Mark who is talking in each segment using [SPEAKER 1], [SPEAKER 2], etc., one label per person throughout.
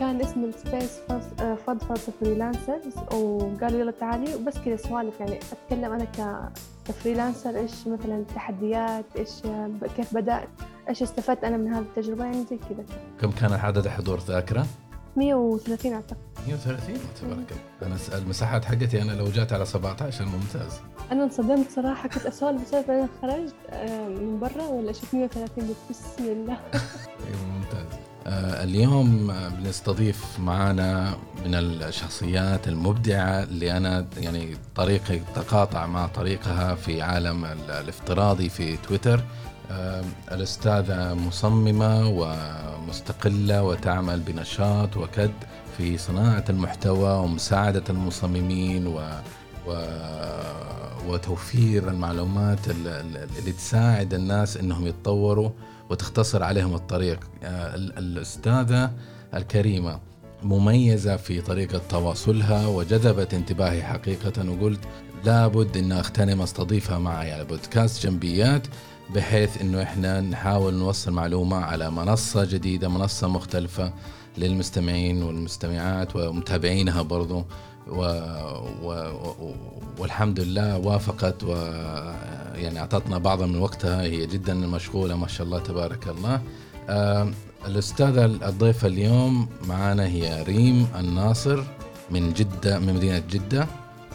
[SPEAKER 1] كان اسم ال space فضفض freelancers وقالوا يلا تعالي وبس كذا سوالف يعني. أتكلم أنا ك freelancer إيش مثلا التحديات إيش كيف بدات إيش استفدت أنا من هذه التجربة يعني زي كذا.
[SPEAKER 2] كم كان عدد حضور ذاكرة؟
[SPEAKER 1] 130 أعتقد.
[SPEAKER 2] 130 تبارك الله. أنا المساحات حقتي أنا لو جات على 17 ممتاز
[SPEAKER 1] أنا انصدمت صراحة كنت أسولف اسولف بعدين خرجت آه، من برا ولا شفت 130 بسم الله.
[SPEAKER 2] أيوه ممتاز. آه اليوم بنستضيف معنا من الشخصيات المبدعة اللي أنا يعني طريقي تقاطع مع طريقها في عالم الافتراضي في تويتر. آه الأستاذة مصممة ومستقلة وتعمل بنشاط وكد في صناعة المحتوى ومساعدة المصممين و, و وتوفير المعلومات اللي تساعد الناس إنهم يتطوروا. وتختصر عليهم الطريق. آه، الأستاذة الكريمة مميزة في طريقة تواصلها وجذبت انتباهي حقيقة وقلت لابد أن أغتنم أستضيفها معي على بودكاست جنبيات بحيث أنه إحنا نحاول نوصل معلومة على منصة جديدة منصة مختلفة للمستمعين والمستمعات ومتابعينها برضو. و... و... والحمد لله وافقت و يعني أعطتنا بعضا من وقتها. هي جدا مشغولة ما شاء الله تبارك الله. آه الأستاذة الضيفة اليوم معنا هي ريم الناصر من جدة من مدينة جدة.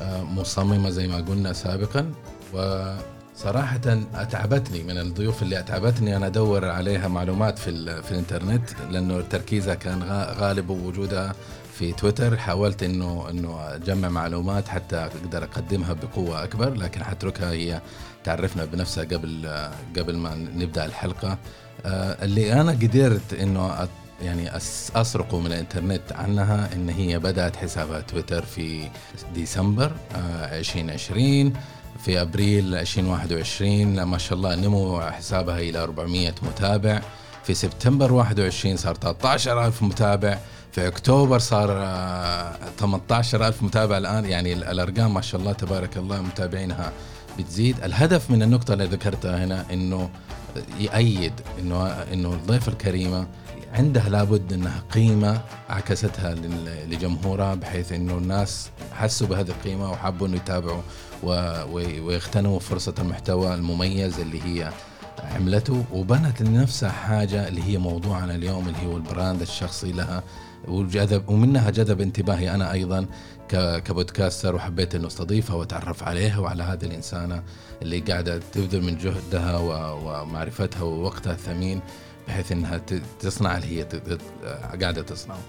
[SPEAKER 2] آه مصممة زي ما قلنا سابقا. وصراحة أتعبتني من الضيوف اللي أتعبتني أنا أدور عليها معلومات في, في الإنترنت لأنه تركيزها كان غالب وجودها في تويتر حاولت إنه إنه أجمع معلومات حتى أقدر أقدمها بقوة أكبر لكن حتركها هي تعرفنا بنفسها قبل قبل ما نبدأ الحلقة. آه، اللي أنا قدرت إنه يعني أسرقه من الإنترنت عنها إن هي بدأت حسابها تويتر في ديسمبر 2020 آه، في أبريل 2021 ما شاء الله نمو حسابها إلى 400 متابع. في سبتمبر 21 صار 13000 متابع. في أكتوبر صار 18000 آه، متابع الآن. يعني الأرقام ما شاء الله تبارك الله متابعينها بتزيد. الهدف من النقطة اللي ذكرتها هنا إنه يأيد إنه إنه الضيفه الكريمة عندها لابد إنها قيمة عكستها لجمهورها بحيث إنه الناس حسوا بهذه القيمة وحبوا إنه يتابعوا ويغتنموا فرصة المحتوى المميز اللي هي عملته. وبنت لنفسها حاجة اللي هي موضوعنا اليوم اللي هو البراند الشخصي لها. وجذب ومنها جذب انتباهي أنا أيضا كبودكاستر وحبيت إنه استضيفها واتعرف عليها وعلى هذه الإنسانة اللي قاعدة تبذل من جهدها ومعرفتها ووقتها الثمين بحيث إنها تصنع اللي هي قاعدة تصنعه.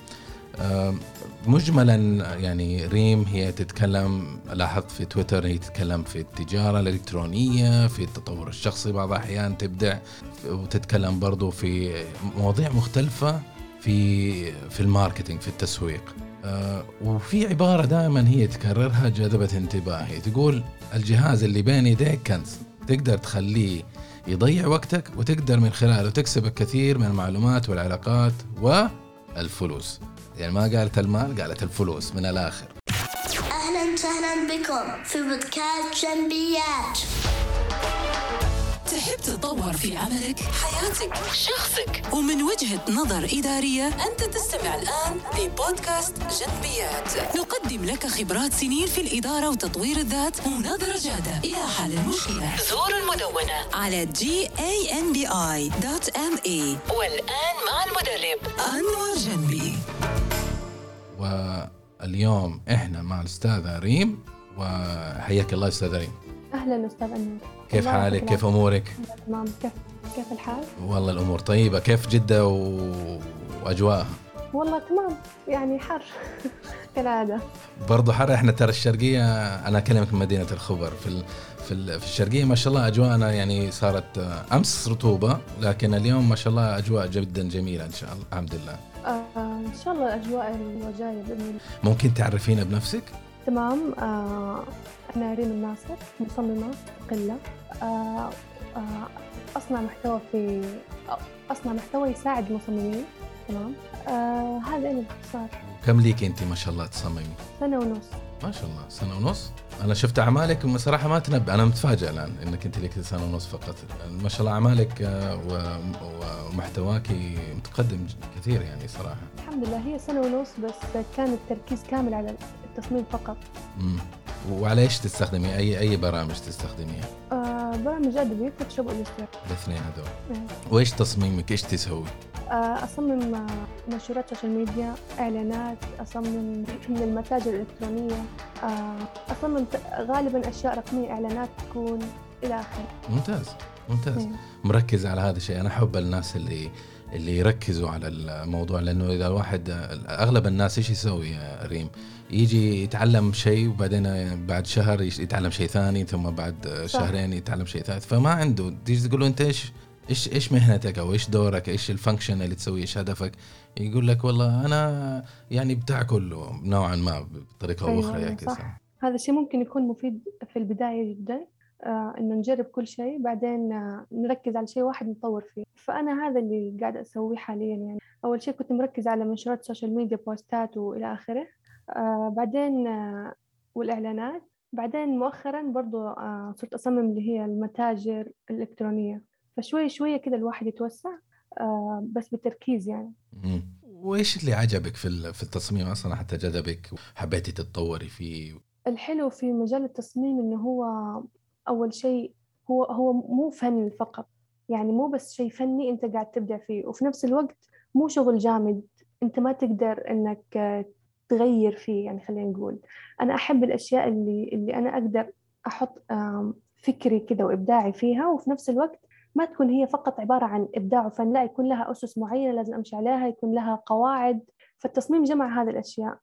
[SPEAKER 2] مجملا يعني ريم هي تتكلم لاحظت في تويتر هي تتكلم في التجارة الإلكترونية في التطور الشخصي بعض الأحيان تبدع وتتكلم برضو في مواضيع مختلفة في في الماركتينج في التسويق. آه وفي عبارة دائما هي تكررها جذبت انتباهي. تقول الجهاز اللي بين يديك كنز تقدر تخليه يضيع وقتك وتقدر من خلاله تكسب الكثير من المعلومات والعلاقات والفلوس. يعني ما قالت المال قالت الفلوس من الآخر.
[SPEAKER 3] أهلا وسهلا بكم في بودكاست جنبيات.
[SPEAKER 4] تحب تتطور في عملك، حياتك، شخصك. ومن وجهة نظر إدارية أنت تستمع الآن لبودكاست جنبيات. نقدم لك خبرات سنين في الإدارة وتطوير الذات ونظرة جادة. إلى حل المشكلة زور المدونة. على gambi.me والآن مع المدرب. أنور جنبي.
[SPEAKER 2] واليوم إحنا مع الأستاذة ريم وحياك الله أستاذة ريم.
[SPEAKER 1] أهلا أستاذ أنور.
[SPEAKER 2] كيف حالك؟ كيف أمورك؟
[SPEAKER 1] تمام. كيف كيف الحال؟
[SPEAKER 2] والله الأمور طيبة. كيف جدة و... وأجواءها؟
[SPEAKER 1] والله تمام. يعني حر. كالعادة.
[SPEAKER 2] برضه حر. إحنا ترى الشرقية أنا أكلمك من مدينة الخبر. في ال... في, ال... في الشرقية ما شاء الله أجواءنا يعني صارت أمس رطوبة لكن اليوم ما شاء الله أجواء جدا جميلة إن شاء الله. الحمد لله.
[SPEAKER 1] آه إن شاء الله الاجواء الجايه بإذن الله.
[SPEAKER 2] ممكن تعرفينا بنفسك؟
[SPEAKER 1] تمام. آه أنا ريم الناصر مصممة مستقلة آه آه أصنع محتوى في أصنع محتوى يساعد المصممين. تمام. آه هذا أنا باختصار.
[SPEAKER 2] كم ليك أنت ما شاء الله تصممي؟
[SPEAKER 1] سنة ونص.
[SPEAKER 2] ما شاء الله سنة ونص؟ أنا شفت أعمالك بصراحه ما تنبأ. أنا متفاجئ الآن إنك أنت لك سنة ونص فقط. ما شاء الله أعمالك و- ومحتواك متقدم كثير يعني صراحة.
[SPEAKER 1] الحمد لله هي سنة ونص بس كان التركيز كامل على التصميم فقط.
[SPEAKER 2] مم. وعلى إيش تستخدمي؟ اي أي برامج تستخدميها؟
[SPEAKER 1] آه برامج أدوبي فوتوشوب وإليستريتور
[SPEAKER 2] الاثنين هذول.
[SPEAKER 1] نعم.
[SPEAKER 2] وإيش تصميمك؟ إيش تسوي؟
[SPEAKER 1] آه، أصمم آه، منشورات social media إعلانات أصمم من المتاجر الإلكترونية آه، أصمم ت- غالبا أشياء رقمية إعلانات تكون إلى آخره.
[SPEAKER 2] ممتاز ممتاز.
[SPEAKER 1] نعم.
[SPEAKER 2] مركز على هذا الشيء. أنا أحب الناس اللي اللي يركزوا على الموضوع لأنه إذا الواحد أغلب الناس إيش يسوي يا ريم؟ يجي يتعلم شيء وبعدين بعد شهر يتعلم شيء ثاني ثم بعد شهرين يتعلم شيء ثالث. فما عنده تيجي تقول له أنت إيش إيش إيش مهنتك أو إيش دورك؟ إيش الفانكشن اللي تسويه؟ إيش هدفك؟ يقول لك والله أنا يعني بتاع كله نوعا ما بطريقة أو
[SPEAKER 1] أيوة، أخرى
[SPEAKER 2] يعني
[SPEAKER 1] صح. هذا الشيء ممكن يكون مفيد في البداية جدا آه، إنه نجرب كل شيء بعدين آه، نركز على شيء واحد نطور فيه. فأنا هذا اللي قاعدة أسويه حاليا يعني. أول شيء كنت مركزة على منشورات ال social media بوستات وإلى آخره. آه، بعدين والإعلانات. بعدين مؤخرا برضو صرت أصمم اللي هي المتاجر الإلكترونية. فشوي شوية كده الواحد يتوسع بس بالتركيز يعني.
[SPEAKER 2] وإيش اللي عجبك في في التصميم أصلا؟ حتى جذبك؟ وحبيتي تتطوري فيه؟
[SPEAKER 1] الحلو في مجال التصميم إنه هو أول شيء هو هو مو فن فقط يعني مو بس شيء فني أنت قاعد تبدع فيه وفي نفس الوقت مو شغل جامد أنت ما تقدر إنك آه، تغير فيه يعني خلينا نقول. أنا أحب الأشياء اللي اللي أنا أقدر أحط آم، فكري كده وإبداعي فيها وفي نفس الوقت ما تكون هي فقط عبارة عن إبداع وفن لا يكون لها أسس معينة لازم أمشي عليها يكون لها قواعد. فالتصميم جمع هذه الأشياء.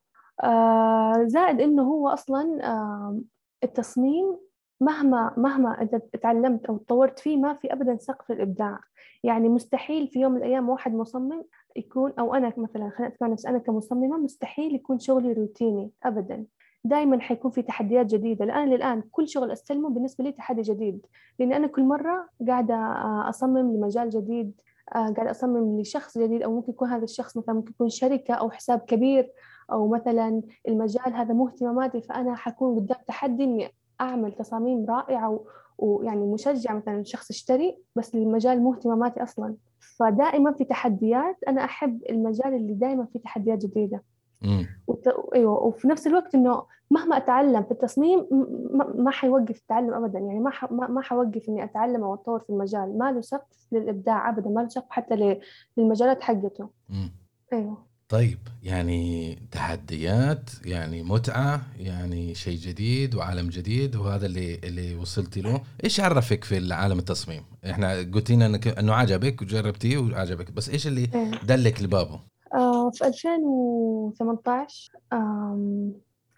[SPEAKER 1] آه، زائد إنه هو أصلا آم، التصميم مهما مهما أنت تعلمت أو تطورت فيه ما في أبدا سقف الإبداع. يعني مستحيل في يوم من الأيام واحد مصمم يكون أو أنا مثلا خليني أتكلم عن نفسي أنا كمصممة مستحيل يكون شغلي روتيني أبدا. دائما حيكون في تحديات جديدة. الآن للآن كل شغل أستلمه بالنسبة لي تحدي جديد لأن أنا كل مرة قاعدة آه، أصمم لمجال جديد آه، قاعدة أصمم لشخص جديد أو ممكن يكون هذا الشخص مثلا ممكن يكون شركة أو حساب كبير أو مثلا المجال هذا مو اهتماماتي فأنا حكون قدام تحدي إني أعمل تصاميم رائعة و- ويعني مشجع مثلا شخص يشتري بس المجال مو اهتماماتي أصلا. فدائما في تحديات أنا أحب المجال اللي دائما فيه تحديات جديدة.
[SPEAKER 2] مم.
[SPEAKER 1] وت... أيوه وفي نفس الوقت إنه مهما أتعلم في التصميم م- ما, حيوقف التعلم ابدا. يعني ما ح... ما ما حوقف إني أتعلم أو أتطور في المجال. ما له سقف للإبداع ابدا ما له سقف حتى ل... للمجالات حقته.
[SPEAKER 2] مم.
[SPEAKER 1] أيوه.
[SPEAKER 2] طيب يعني تحديات يعني متعة يعني شيء جديد وعالم جديد وهذا اللي اللي وصلتي له. إيش عرفك في العالم التصميم؟ إحنا قلتي لنا إنك إنه عجبك وجربتيه وعجبك بس إيش اللي
[SPEAKER 1] أيوه
[SPEAKER 2] دلك لبابه؟
[SPEAKER 1] آه في 2018 آم...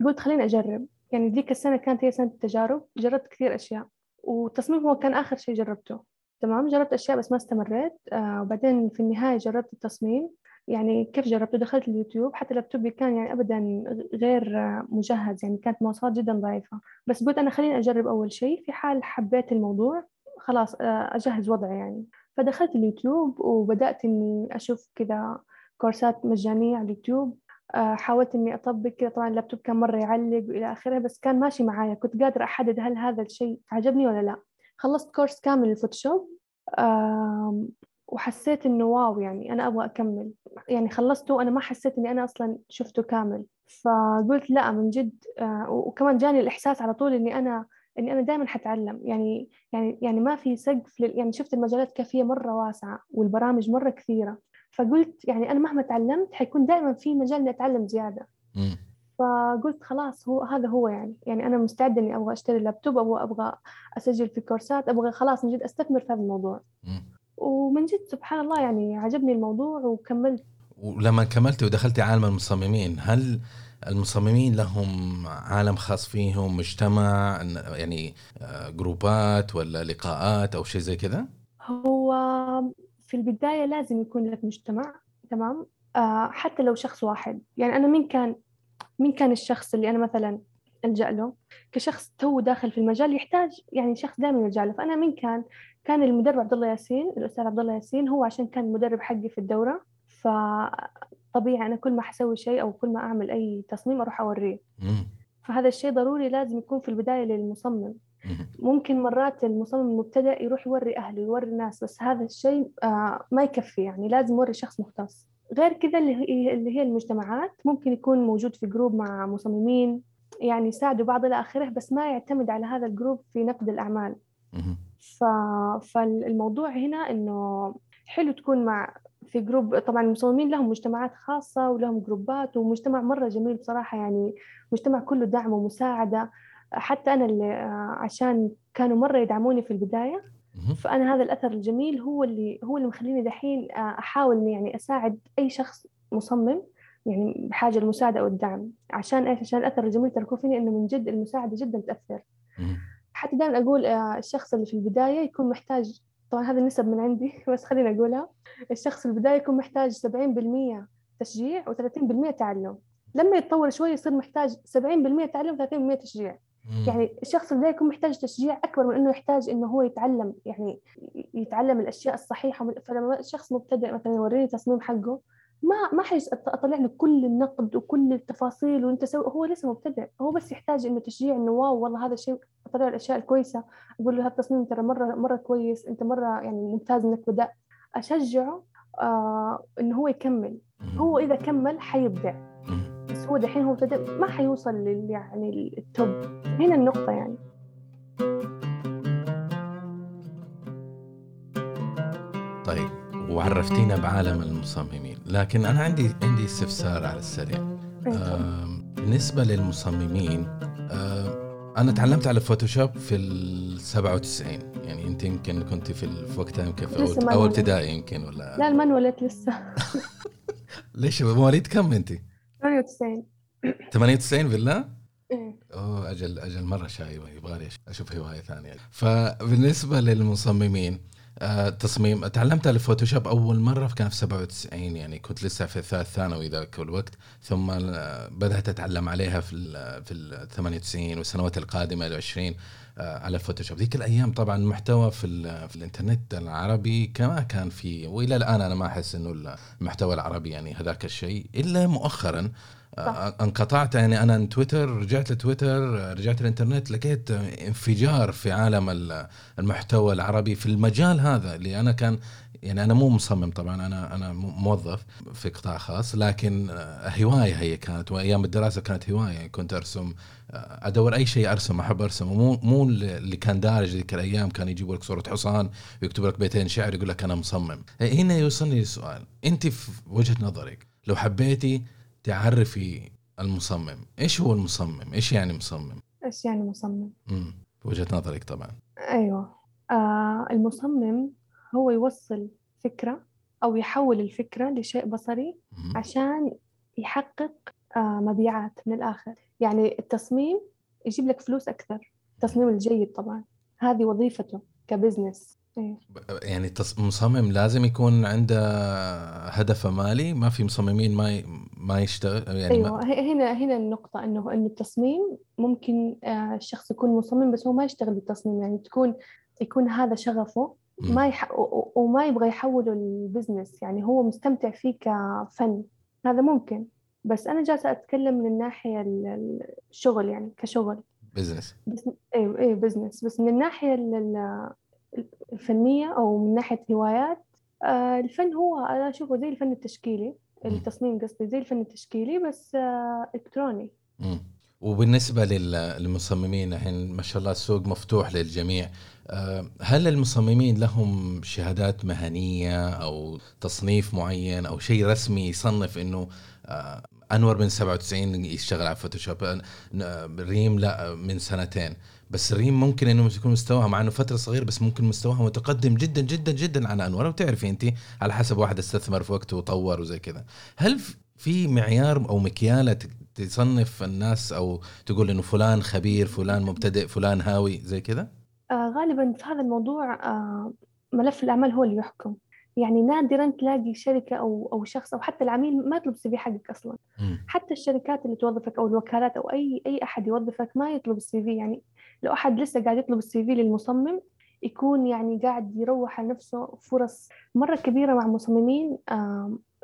[SPEAKER 1] قلت خليني أجرب. يعني ذيك السنة كانت هي سنة التجارب. جربت كثير أشياء. والتصميم هو كان آخر شيء جربته. تمام؟ جربت أشياء بس ما استمريت. آه وبعدين في النهاية جربت التصميم. يعني كيف جربته دخلت اليوتيوب حتى لابتوبي كان يعني ابدا غير مجهز يعني كانت مواصفات جدا ضعيفة. بس قلت أنا خليني أجرب أول شيء. في حال حبيت الموضوع خلاص آه، أجهز وضعي يعني. فدخلت اليوتيوب وبدأت إني أشوف كذا كورسات مجانية على اليوتيوب. آه، حاولت إني أطبق كذا. طبعا اللابتوب كان مرة يعلق والى آخره بس كان ماشي معايا. كنت قادرة أحدد هل هذا الشيء عجبني ولا لا. خلصت course كامل للفوتوشوب. آم، وحسيت إنه wow يعني أنا أبغى أكمل. يعني خلصته وأنا ما حسيت إني أنا أصلا شفته كامل. فقلت لا من جد آه، وكمان جاني الإحساس على طول إني أنا إني أنا دائما حتعلم. يعني يعني يعني ما في سقف لل- يعني شفت المجالات هي مرة واسعة والبرامج مرة كثيرة. فقلت يعني أنا مهما تعلمت حيكون دائما في مجال إني أتعلم
[SPEAKER 2] زيادة.
[SPEAKER 1] فقلت خلاص هو هذا هو يعني. يعني أنا مستعدة إني أبغى أشتري لابتوب أبغى أبغى أسجل في كورسات أبغى خلاص من جد أستثمر في هذا الموضوع. ومن جد سبحان الله يعني عجبني الموضوع وكملت.
[SPEAKER 2] ولما كملتي ودخلتي عالم المصممين هل المصممين لهم عالم خاص فيهم مجتمع يعني آه، جروبات ولا لقاءات أو شيء زي كذا؟
[SPEAKER 1] هو في البداية لازم يكون لك مجتمع تمام؟ آه حتى لو شخص واحد. يعني أنا مين كان مين كان الشخص اللي أنا مثلا ألجأ له؟ كشخص تو داخل في المجال يحتاج يعني شخص دائما يلجأ له. فأنا مين كان؟ كان المدرب عبد الله ياسين الأستاذ عبد الله ياسين هو عشان كان المدرب حقي في الدورة فطبيعي أنا كل ما حسوي شيء أو كل ما أعمل أي تصميم أروح أوريه
[SPEAKER 2] مم.
[SPEAKER 1] فهذا الشيء ضروري لازم يكون في البداية للمصمم. ممكن مرات المصمم المبتدئ يروح يوري أهله يوري الناس بس هذا الشيء آه، ما يكفي يعني لازم يوري شخص مختص غير كذا اللي هي المجتمعات ممكن يكون موجود في group مع مصممين يعني يساعدوا بعض إلى آخره بس ما يعتمد على هذا ال group في نقد الأعمال
[SPEAKER 2] مهم.
[SPEAKER 1] ف... فالموضوع هنا إنه حلو تكون مع في group طبعا المصممين لهم مجتمعات خاصة ولهم جروبات ومجتمع مرة جميل بصراحة يعني مجتمع كله دعم ومساعدة حتى أنا اللي آه، عشان كانوا مرة يدعموني في البداية. فأنا هذا الأثر الجميل هو اللي هو اللي مخليني دحين آه، أحاول يعني أساعد أي شخص مصمم يعني بحاجة المساعدة أو الدعم عشان إيش عشان الأثر الجميل تركوا فيني إنه من جد المساعدة جدا تأثر. حتى دائما أقول آه، الشخص اللي في البداية يكون محتاج طبعا هذه النسب من عندي بس خليني أقولها. الشخص في البداية يكون محتاج 70% تشجيع و30% تعلم. لما يتطور شوي يصير محتاج 70% تعلم و30% تشجيع. يعني الشخص اللي يكون محتاج تشجيع أكبر من إنه يحتاج إنه هو يتعلم يعني يتعلم الأشياء الصحيحة. من- فلما الشخص مبتدئ مثلا يوريني تصميم حقه ما ما حيج أطلع له كل النقد وكل التفاصيل وأنت سوي هو لسه مبتدئ هو بس يحتاج إنه تشجيع إنه واو والله هذا الشيء أطلع له الأشياء الكويسة أقول له هذا التصميم ترى مرة مرة كويس أنت مرة يعني ممتاز إنك بدأت أشجعه آه إنه هو يكمل. هو إذا كمل حيبدع. بس هو دحين هو مبتدئ ما حيوصل لل يعني ال top هنا النقطة يعني
[SPEAKER 2] طيب وعرفتينا بعالم المصممين. لكن أنا عندي عندي استفسار على السريع. آم، بالنسبة للمصممين أنا تعلمت على فوتوشوب في ال 97 يعني أنت يمكن كنت في وقتها يمكن في
[SPEAKER 1] ما نولد.
[SPEAKER 2] ابتدائي يمكن ولا؟
[SPEAKER 1] لا ما نولدت لسه.
[SPEAKER 2] ليش؟ مواليد كم أنت؟
[SPEAKER 1] 98
[SPEAKER 2] 98 بالله؟
[SPEAKER 1] إيه.
[SPEAKER 2] أوه أجل أجل مرة شايبة يبغالي أشوف هواية ثانية. فبالنسبة للمصممين تصميم تعلمت الفوتوشوب أول مرة كان في 97 يعني كنت لسه في الثالث ثانوي ذاك الوقت. ثم بدأت أتعلم عليها في ال في ال 98 والسنوات القادمة ال 20 آه، على الفوتوشوب ذيك الأيام طبعا المحتوى في في الإنترنت العربي كما كان في وإلى الآن أنا ما أحس إنه المحتوى العربي يعني هذاك الشيء إلا مؤخرا آه، انقطعت يعني أنا عن تويتر رجعت لتويتر آه، رجعت الإنترنت لقيت انفجار في عالم ال- المحتوى العربي في المجال هذا اللي أنا كان يعني أنا مو مصمم طبعا أنا أنا موظف في قطاع خاص لكن آه، هواية هي كانت وأيام الدراسة كانت هواية كنت أرسم أدور أي شيء أرسم أحب أرسم ومو مو اللي كان دارج ذيك الأيام كان يجيبوا لك صورة حصان ويكتب لك بيتين شعر يقول لك أنا مصمم. هنا يوصلني السؤال أنت في وجهة نظرك لو حبيتي تعرفي المصمم. إيش هو المصمم؟ إيش يعني مصمم؟
[SPEAKER 1] إيش يعني مصمم؟
[SPEAKER 2] امم وجهة نظرك طبعا.
[SPEAKER 1] أيوة. آه المصمم هو يوصل فكرة أو يحول الفكرة لشيء بصري
[SPEAKER 2] مم.
[SPEAKER 1] عشان يحقق آه مبيعات من الآخر. يعني التصميم يجيب لك فلوس أكثر. التصميم الجيد طبعا. هذه وظيفته ك business.
[SPEAKER 2] يعني التص- مصمم لازم يكون عنده هدف مالي ما في مصممين ما ي... ما يشتغل يعني ما...
[SPEAKER 1] أيوه ه- هنا هنا النقطة إنه إنه التصميم ممكن آه، الشخص يكون مصمم بس هو ما يشتغل بالتصميم يعني تكون يكون هذا شغفه. ما يح... وما يبغى يحوله لل business يعني هو مستمتع فيه كفن هذا ممكن. بس أنا جالسة أتكلم من الناحية ال- ال- الشغل يعني كشغل.
[SPEAKER 2] business.
[SPEAKER 1] بس إيه إيه business. بس من الناحية ال- ال- الفنية أو من ناحية هوايات آه، الفن هو أنا أشوفه زي الفن التشكيلي. التصميم قصدي زي الفن التشكيلي بس آه، إلكتروني
[SPEAKER 2] مم. وبالنسبة لل- للمصممين الحين ما شاء الله السوق مفتوح للجميع آه، هل المصممين لهم شهادات مهنية أو تصنيف معين أو شيء رسمي يصنف أنه أنور من 97 يشتغل على فوتوشوب ريم لا من سنتين. بس ريم ممكن إنه يكون مستواها مع إنه فترة صغيرة بس ممكن مستواها متقدم جدا جدا جدا عن أنور. وتعرفي أنت على حسب واحد استثمر في وقته وطور وزي كذا. هل في معيار أو مكيالة تصنف الناس أو تقول إنه فلان خبير فلان مبتدئ فلان هاوي زي كذا؟
[SPEAKER 1] آه، غالبا في هذا الموضوع آه، ملف الأعمال هو اللي يحكم. يعني نادرا تلاقي شركة أو أو شخص أو حتى العميل ما يطلب ال CV حقك أصلا.
[SPEAKER 2] مم.
[SPEAKER 1] حتى الشركات اللي توظفك أو الوكالات أو أي أي أحد يوظفك ما يطلب ال CV. يعني لو أحد لسه قاعد يطلب ال CV للمصمم يكون يعني قاعد يروح على نفسه فرص مرة كبيرة مع مصممين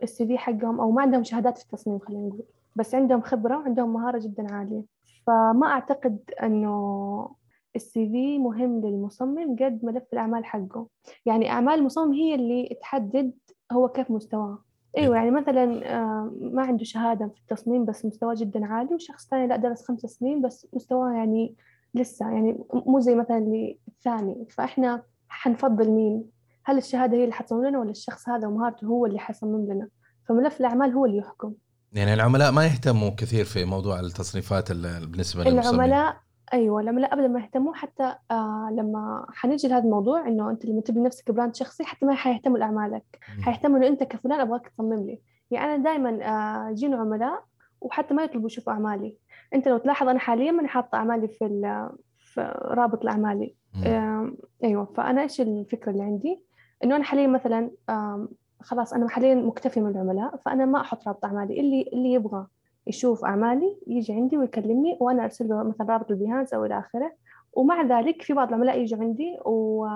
[SPEAKER 1] ال CV حقهم أو ما عندهم شهادات في التصميم خلينا نقول. بس عندهم خبرة وعندهم مهارة جدا عالية. فما أعتقد أنه ال CV مهم للمصمم قد ملف الأعمال حقه. يعني أعمال المصمم هي اللي تحدد هو كيف مستواه. أيوه يعني مثلا آه، ما عنده شهادة في التصميم بس مستواه جدا عالي وشخص ثاني لا درس خمس سنين بس مستواه يعني لسه يعني مو زي مثلا اللي الثاني. فإحنا حنفضل مين؟ هل الشهادة هي اللي حتصمم لنا ولا الشخص هذا ومهارته هو اللي حيصمم لنا؟ فملف الأعمال هو اللي يحكم.
[SPEAKER 2] يعني العملاء ما يهتموا كثير في موضوع التصنيفات ال- بالنسبة للمصمم
[SPEAKER 1] العملاء أيوه العملاء ابدا ما يهتموا حتى آه لما حنيجي لهذا الموضوع إنه أنت لما تبني نفسك براند شخصي حتى ما حيهتموا لأعمالك.
[SPEAKER 2] مم.
[SPEAKER 1] حيهتموا إنه أنت كفلان أبغاك تصمم لي. يعني أنا دائما آه يجيني عملاء وحتى ما يطلبوا يشوفوا أعمالي. أنت لو تلاحظ أنا حاليا ماني حاطة أعمالي في ال- في رابط لأعمالي.
[SPEAKER 2] مم.
[SPEAKER 1] آم، أيوه فأنا إيش الفكرة اللي عندي؟ إنه أنا حاليا مثلا آم، خلاص أنا حاليا مكتفية من العملاء فأنا ما أحط رابط أعمالي. اللي اللي يبغى يشوف أعمالي يجي عندي ويكلمني وأنا أرسل له مثلا رابط البيهانس أو إلى آخره. ومع ذلك في بعض العملاء يجوا عندي و...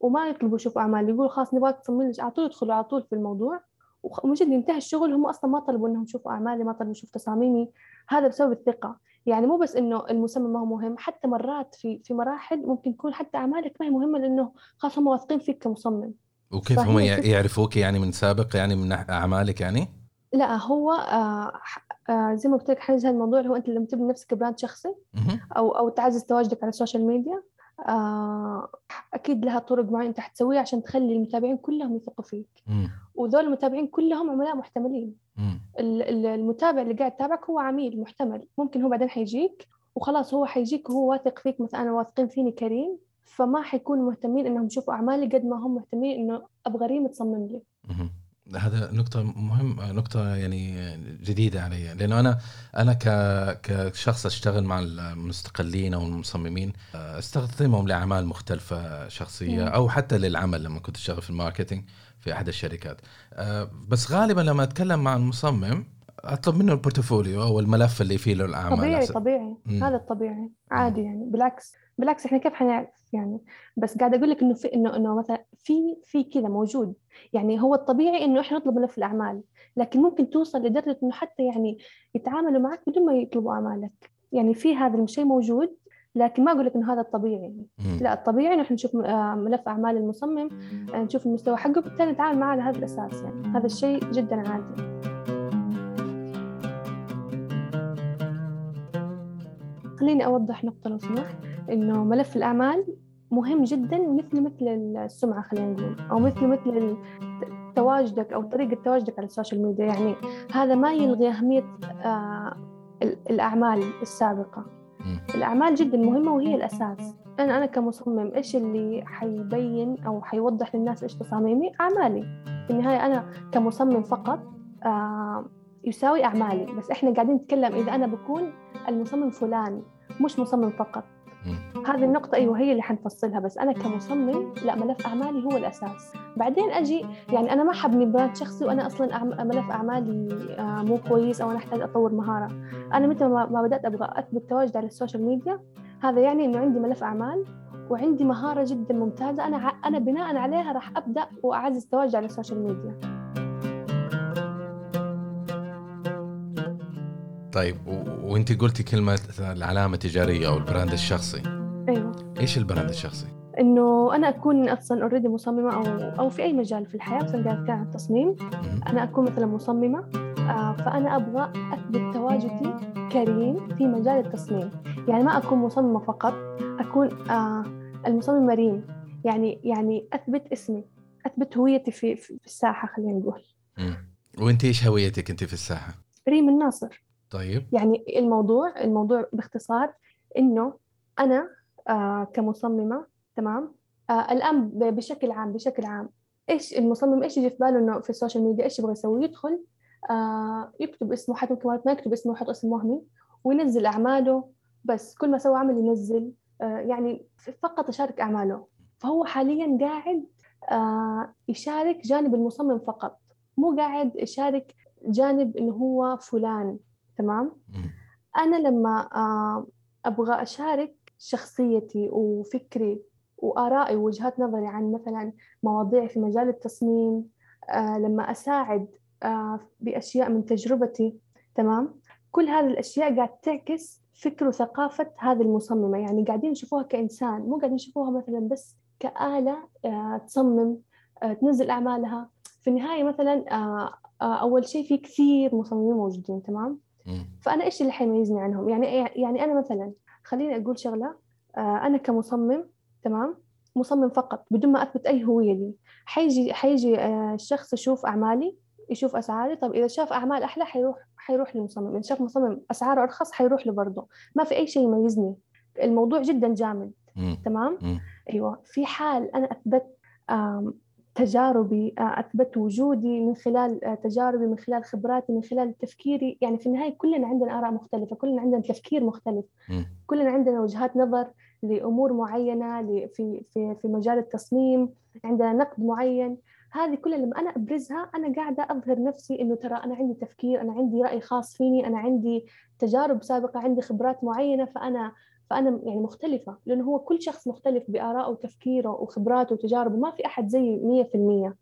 [SPEAKER 1] وما يطلبوا يشوفوا أعمالي يقولوا خلاص نبغاك تصمم لي على طول يدخلوا على طول في الموضوع. ومجرد ينتهي الشغل هم أصلا ما طلبوا إنهم يشوفوا أعمالي ما طلبوا يشوفوا تصاميمي. هذا بسبب الثقة. يعني مو بس إنه المسمى ما هو مهم حتى مرات في في مراحل ممكن يكون حتى أعمالك ما هي مهمة لأنه خلاص هم واثقين فيك كمصمم.
[SPEAKER 2] وكيف هم يعرفوك يعني من سابق يعني من أعمالك يعني؟
[SPEAKER 1] لا هو آه آه زي ما قلت لك حاجة الموضوع اللي هو أنت لما تبني نفسك brand شخصي. أو أو تعزز تواجدك على ال social media آه أكيد لها طرق معينة أنت حتسويها عشان تخلي المتابعين كلهم يثقوا فيك. وذول المتابعين كلهم عملاء محتملين المتابع اللي قاعد يتابعك هو عميل محتمل ممكن هو بعدين حيجيك وخلاص هو حيجيك وهو واثق فيك مثلا أنا واثقين فيني كريم فما حيكونوا مهتمين إنهم يشوفوا أعمالي قد ما هم مهتمين إنه أبغى ريم تصمم لي.
[SPEAKER 2] هذا نقطة مهم نقطة يعني جديدة علي لأنه أنا أنا كشخص أشتغل مع المستقلين أو المصممين أستخدمهم لأعمال مختلفة شخصية
[SPEAKER 1] مم.
[SPEAKER 2] أو حتى للعمل لما كنت أشتغل في ال marketing في أحد الشركات أه، بس غالبا لما أتكلم مع المصمم أطلب منه ال portfolio أو الملف اللي فيه له الأعمال
[SPEAKER 1] طبيعي. طبيعي
[SPEAKER 2] مم.
[SPEAKER 1] هذا الطبيعي عادي يعني بالعكس بالعكس إحنا كيف حنعرف يعني؟ بس قاعدة أقول لك إنه في إنه إنه مثلا في في كذا موجود. يعني هو الطبيعي إنه إحنا نطلب ملف الأعمال لكن ممكن توصل لدرجة إنه حتى يعني يتعاملوا معك بدون ما يطلبوا أعمالك. يعني في هذا الشيء موجود لكن ما أقول لك إنه هذا الطبيعي. يعني. لا الطبيعي إنه إحنا نشوف آه، ملف أعمال المصمم آه، نشوف المستوى حقه بالتالي نتعامل معاه على هذا الأساس يعني. هذا الشيء جدا عادي. خليني أوضح نقطة لو سمحت إنه ملف الأعمال مهم جدا مثل مثل السمعة خلينا نقول أو مثل مثل تواجدك أو طريقة تواجدك على ال social media. يعني هذا ما يلغي أهمية آه ال- الأعمال السابقة. الأعمال جدا مهمة وهي الأساس. أنا أنا كمصمم إيش اللي حيبين أو حيوضح للناس إيش تصاميمي؟ أعمالي. في النهاية أنا كمصمم فقط آه يساوي أعمالي. بس إحنا قاعدين نتكلم إذا أنا بكون المصمم فلان مش مصمم فقط. هذه النقطة أيوة هي اللي حنفصلها بس أنا كمصمم لا ملف أعمالي هو الأساس. بعدين أجي يعني أنا ما حبني brand شخصي وأنا أصلا ملف أعمالي آه، مو كويس أو أنا أحتاج أطور مهارة. أنا متى ما بدأت أبغى أثبت تواجد على ال social media هذا يعني إنه عندي ملف أعمال وعندي مهارة جدا ممتازة أنا أنا بناء عليها راح أبدأ وأعزز تواجدي على ال social media.
[SPEAKER 2] طيب و- وانت قلتي كلمة العلامة التجارية أو ال brand الشخصي
[SPEAKER 1] أيوة
[SPEAKER 2] إيش ال brand الشخصي؟
[SPEAKER 1] إنه أنا أكون أصلا already مصممة أو أو في أي مجال في الحياة مثلا عن التصميم
[SPEAKER 2] مهم.
[SPEAKER 1] أنا أكون مثلا مصممة آه، فأنا أبغى أثبت تواجدي كريم في مجال التصميم يعني ما أكون مصممة فقط أكون آه، المصممة ريم يعني يعني أثبت اسمي أثبت هويتي في في الساحة خلينا نقول
[SPEAKER 2] مم. وانت إيش هويتك أنت في الساحة؟
[SPEAKER 1] ريم الناصر
[SPEAKER 2] طيب.
[SPEAKER 1] يعني الموضوع الموضوع باختصار إنه أنا آه، كمصممة تمام؟ آه، الآن ب- بشكل عام بشكل عام إيش المصمم إيش يجي في باله إنه في ال social media إيش يبغى يسوي؟ يدخل آه، يكتب اسمه حتى مرات ما يكتب اسمه يحط اسم وهمي وينزل أعماله بس كل ما سوى عمل ينزل آه، يعني فقط يشارك أعماله. فهو حاليا قاعد آه، يشارك جانب المصمم فقط مو قاعد يشارك جانب إنه هو فلان. تمام. أنا لما آه، أبغى أشارك شخصيتي وفكري وآرائي ووجهات نظري عن مثلا مواضيع في مجال التصميم آه، لما أساعد آه، بأشياء من تجربتي تمام؟ كل هذه الأشياء قاعد تعكس فكر وثقافة هذه المصممة. يعني قاعدين نشوفوها كإنسان مو قاعدين نشوفوها مثلا بس كآلة تصمم تنزل أعمالها. في النهاية مثلا أول شيء في كثير مصممين موجودين تمام؟ فأنا إيش اللي حيميزني عنهم؟ يعني يعني أنا مثلا خليني أقول شغلة أنا كمصمم تمام؟ مصمم فقط بدون ما أثبت أي هوية لي. حيجي حيجي الشخص يشوف أعمالي يشوف أسعاري طب إذا شاف أعمال أحلى حيروح حيروح للمصمم. إذا شاف مصمم أسعاره أرخص حيروح له برضه. ما في أي شيء يميزني. الموضوع جدا جامد. تمام. أيوة. في حال أنا أثبت تجاربي أثبت وجودي من خلال تجاربي من خلال خبراتي من خلال تفكيري. يعني في النهاية كلنا عندنا آراء مختلفة كلنا عندنا تفكير مختلف. كلنا عندنا وجهات نظر لأمور معينة في في في مجال التصميم عندنا نقد معين. هذه كلها لما أنا أبرزها أنا قاعدة أظهر نفسي إنه ترى أنا عندي تفكير أنا عندي رأي خاص فيني أنا عندي تجارب سابقة عندي خبرات معينة فأنا فأنا يعني مختلفة لأنه هو كل شخص مختلف بآرائه وتفكيره وخبراته وتجاربه ما في أحد زي مية في المية.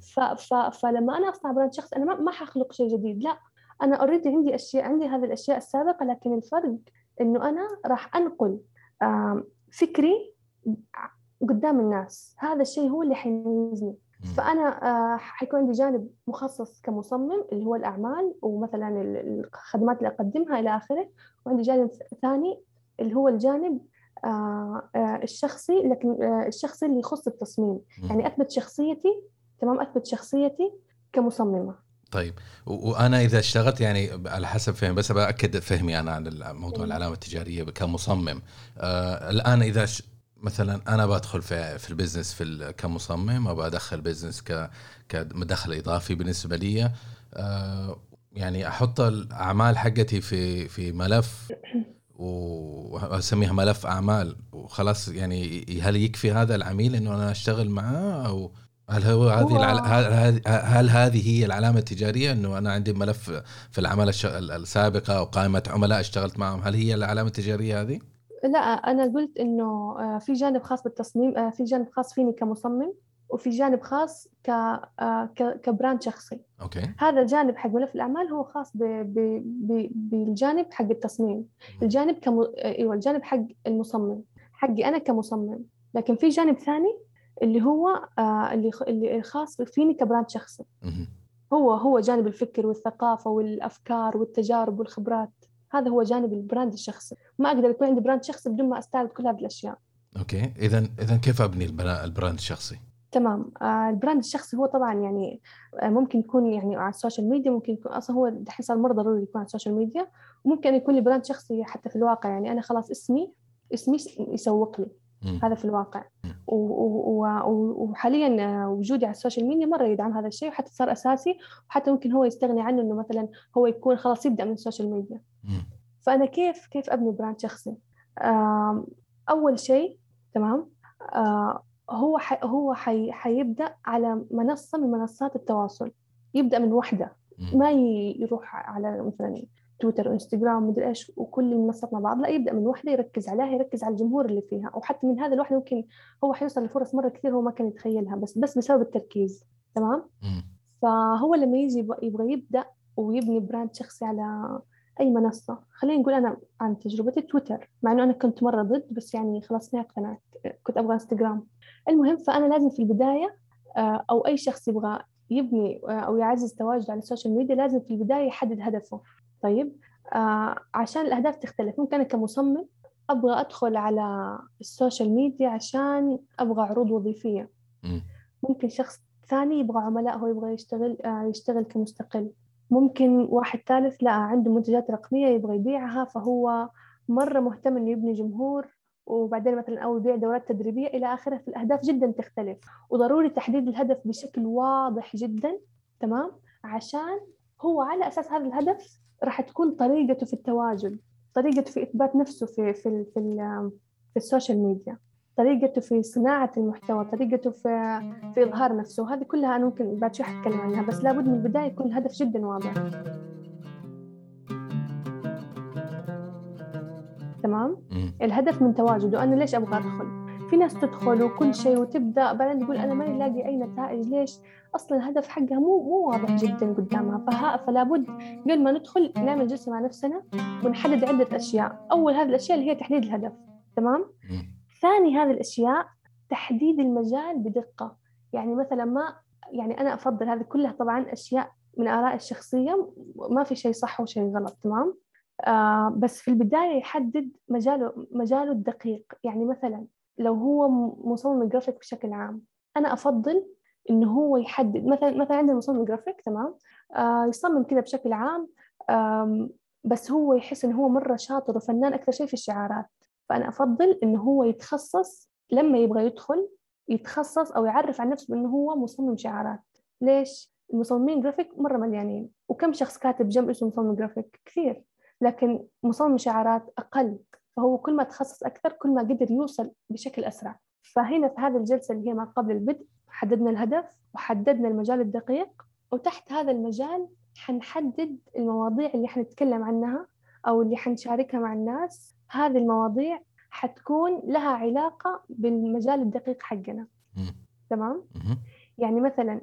[SPEAKER 1] ف ف فلما أنا أصنع brand شخصي أنا ما, ما حخلق شيء جديد لا. أنا already عندي أشياء عندي هذه الأشياء السابقة لكن الفرق إنه أنا راح أنقل فكري قدام الناس. هذا الشيء هو اللي حيميزني. فأنا آه، حيكون عندي جانب مخصص كمصمم اللي هو الأعمال ومثلا الخدمات اللي أقدمها إلى آخره وعندي جانب ثاني اللي هو الجانب آه، آه، الشخصي لكن الشخصي اللي يخص التصميم. يعني أثبت شخصيتي تمام أثبت شخصيتي كمصممة.
[SPEAKER 2] طيب. وأنا إذا اشتغلت يعني على حسب فهم بس بأكد فهمي أنا عن موضوع العلامة التجارية كمصمم. آه الآن إذا مثلا أنا بدخل في في ال business في كمصمم أبغى أدخل business ك كمدخل إضافي بالنسبة لي آه يعني أحط الأعمال حقتي في في ملف وأسميها ملف أعمال. وخلاص يعني هل يكفي هذا العميل إنه أنا أشتغل معاه أو هل هو هذه العل... هل, هل هذه هي العلامة التجارية إنه أنا عندي ملف في العماله السابقة أو قائمه عملاء أشتغلت معهم؟ هل هي العلامة التجارية هذه؟
[SPEAKER 1] لا أنا قلت إنه آه، في جانب خاص بالتصميم آه، في جانب خاص فيني كمصمم. وفي جانب خاص ك آه، ك brand شخصي.
[SPEAKER 2] Okay.
[SPEAKER 1] هذا الجانب حق ملف الأعمال هو خاص ب... ب... ب... بالجانب حق التصميم. الجانب كم... أيوه الجانب حق المصمم. حقي أنا كمصمم. لكن في جانب ثاني اللي هو اللي اللي خاص فيني ك brand شخصي. هو هو جانب الفكر والثقافة والأفكار والتجارب والخبرات. هذا هو جانب ال brand الشخصي. ما أقدر يكون عندي brand شخصي بدون ما أستعرض كل هذه الأشياء.
[SPEAKER 2] Okay. اذا اذا كيف أبني ال brand الشخصي؟
[SPEAKER 1] تمام. آه ال brand الشخصي هو طبعا يعني آه ممكن يكون يعني على ال social media ممكن يكون أصلا هو دحين صار مرة ضروري يكون على ال social media. وممكن يكون لي brand شخصي حتى في الواقع يعني أنا خلاص اسمي اسمي يسوق لي. هذا في الواقع. وحاليا آه، وجودي على ال social media مرة يدعم هذا الشيء وحتى صار أساسي وحتى ممكن هو يستغني عنه إنه مثلا هو يكون خلاص يبدأ من ال social media.
[SPEAKER 2] م.
[SPEAKER 1] فأنا كيف كيف أبني براند شخصي؟ أول شيء تمام؟ هو حي هو حي حيبدأ على منصة من منصات التواصل. يبدأ من وحدة. ما يروح على مثلا تويتر وانستغرام ومدري إيش وكل المنصات مع بعض. لا يبدأ من وحدة يركز عليها يركز على الجمهور اللي فيها. وحتى من هذا الوحدة ممكن هو حيوصل لفرص مرة كثير هو ما كان يتخيلها بس بس بسبب التركيز. تمام؟ فهو لما يجي يبغى يبدأ ويبني brand شخصي على أي منصة. خلينا نقول أنا عن تجربتي تويتر مع إنه أنا كنت مرة ضد بس يعني خلاص اقتنعت كنت أبغى إنستغرام. المهم فأنا لازم في البداية آه، أو أي شخص يبغى يبني آه، أو يعزز تواجده على ال social media لازم في البداية يحدد هدفه. طيب آه، عشان الأهداف تختلف. ممكن أنا كمصمم أبغى أدخل على ال social media عشان أبغى عروض وظيفية. ممكن شخص ثاني يبغى عملاء هو يبغى يشتغل يشتغل كمستقل. ممكن واحد ثالث لا عنده منتجات رقمية يبغى يبيعها فهو مرة مهتم إنه يبني جمهور وبعدين مثلا أو يبيع دورات تدريبية إلى آخره في الأهداف جدا تختلف. وضروري تحديد الهدف بشكل واضح جدا تمام؟ عشان هو على أساس هذا الهدف راح تكون طريقته في التواجد طريقته في إثبات نفسه في في في, في ال social media طريقته في صناعة المحتوى طريقته في في إظهار نفسه. هذه كلها أنا ممكن بعد شوي حتكلم عنها بس لابد من البداية يكون الهدف جدا واضح. تمام؟ الهدف من تواجده أنا ليش أبغى أدخل؟ في ناس تدخل وكل شيء وتبدأ بعدين تقول أنا ماني لاقي أي نتائج ليش؟ أصلا الهدف حقها مو مو واضح جدا قدامها فها فلا بد قبل ما ندخل نعمل جلسة مع نفسنا ونحدد عدة أشياء. أول هذه الأشياء اللي هي تحديد الهدف تمام. ثاني هذه الأشياء تحديد المجال بدقة. يعني مثلا ما يعني أنا أفضل هذه كلها طبعا أشياء من آرائي الشخصية ما في شيء صح وشيء غلط تمام؟ آه بس في البداية يحدد مجاله مجاله الدقيق. يعني مثلا لو هو مصمم جرافيك بشكل عام أنا أفضل إنه هو يحدد مثلا مثلا عندنا مصمم جرافيك تمام؟ آه يصمم كذا بشكل عام بس هو يحس إنه هو مرة شاطر وفنان أكثر شيء في الشعارات. فأنا أفضل إنه هو يتخصص لما يبغى يدخل يتخصص أو يعرف عن نفسه إنه هو مصمم شعارات. ليش؟ المصممين جرافيك مرة مليانين وكم شخص كاتب جنب اسمه مصمم جرافيك؟ كثير. لكن مصمم شعارات أقل. فهو كل ما تخصص أكثر كل ما قدر يوصل بشكل أسرع. فهنا في هذه الجلسة اللي هي ما قبل البدء حددنا الهدف وحددنا المجال الدقيق وتحت هذا المجال حنحدد المواضيع اللي حنتكلم عنها أو اللي حنشاركها مع الناس. هذه المواضيع حتكون لها علاقة بالمجال الدقيق حقنا. تمام؟ يعني مثلا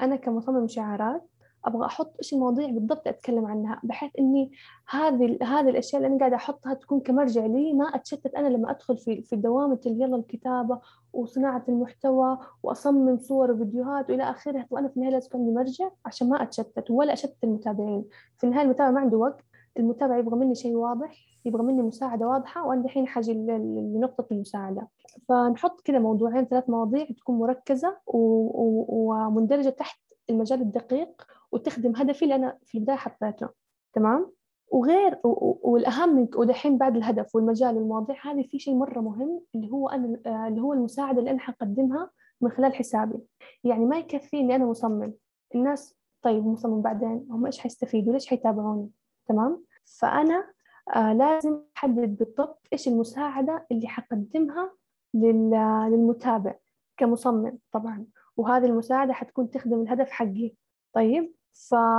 [SPEAKER 1] أنا كمصمم شعارات أبغى أحط إيش المواضيع بالضبط أتكلم عنها بحيث إني هذه هذه الأشياء اللي أنا قاعدة أحطها تكون كمرجع لي ما أتشتت أنا لما أدخل في في دوامة ال- يلا الكتابة وصناعة المحتوى وأصمم صور وفيديوهات وإلى آخره وأنا في النهاية لازم عندي مرجع؟ عشان ما أتشتت ولا أشتت المتابعين. في النهاية المتابع ما عنده وقت المتابع يبغى مني شيء واضح يبغى مني مساعدة واضحة وأنا الحين حاجة ل- ل- لنقطة المساعدة. فنحط كذا موضوعين ثلاث مواضيع تكون مركزة و- و- ومندرجة تحت المجال الدقيق وتخدم هدفي اللي أنا في البداية حطيته تمام؟ وغير و- و- والأهم من ودحين بعد الهدف والمجال والمواضيع هذه في شيء مرة مهم اللي هو أنا آه، اللي هو المساعدة اللي أنا حقدمها من خلال حسابي. يعني ما يكفي إني أنا مصمم. الناس طيب مصمم بعدين هم إيش حيستفيدوا؟ ليش حيتابعوني؟ تمام؟ فأنا آه لازم أحدد بالضبط إيش المساعدة اللي حقدمها لل- للمتابع كمصمم طبعا. وهذه المساعدة حتكون تخدم الهدف حقي طيب.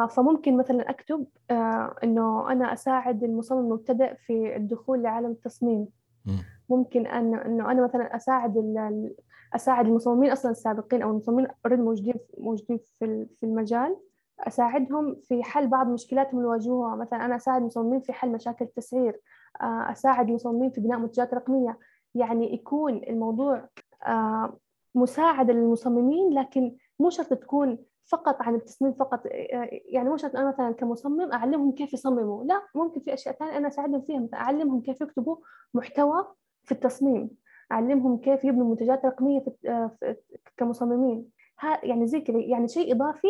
[SPEAKER 1] فممكن مثلا أكتب آه إنه أنا أساعد المصمم المبتدئ في الدخول لعالم التصميم
[SPEAKER 2] مم.
[SPEAKER 1] ممكن أن إنه أنا مثلا أساعد أساعد المصممين أصلا السابقين أو المصممين اوريدي موجودين موجودين في في المجال أساعدهم في حل بعض مشكلاتهم اللي يواجهوها مثلا أنا أساعد المصممين في حل مشاكل التسعير آه، أساعد المصممين في بناء منتجات رقمية يعني يكون الموضوع آه، مساعدة للمصممين لكن مو شرط تكون فقط عن التصميم فقط يعني مو شرط أنا مثلا كمصمم أعلمهم كيف يصمموا لا ممكن في أشياء ثانية أنا أساعدهم فيها مثلا أعلمهم كيف يكتبوا محتوى في التصميم أعلمهم كيف يبنوا منتجات رقمية في آه، كمصممين. يعني زي كذا يعني شيء إضافي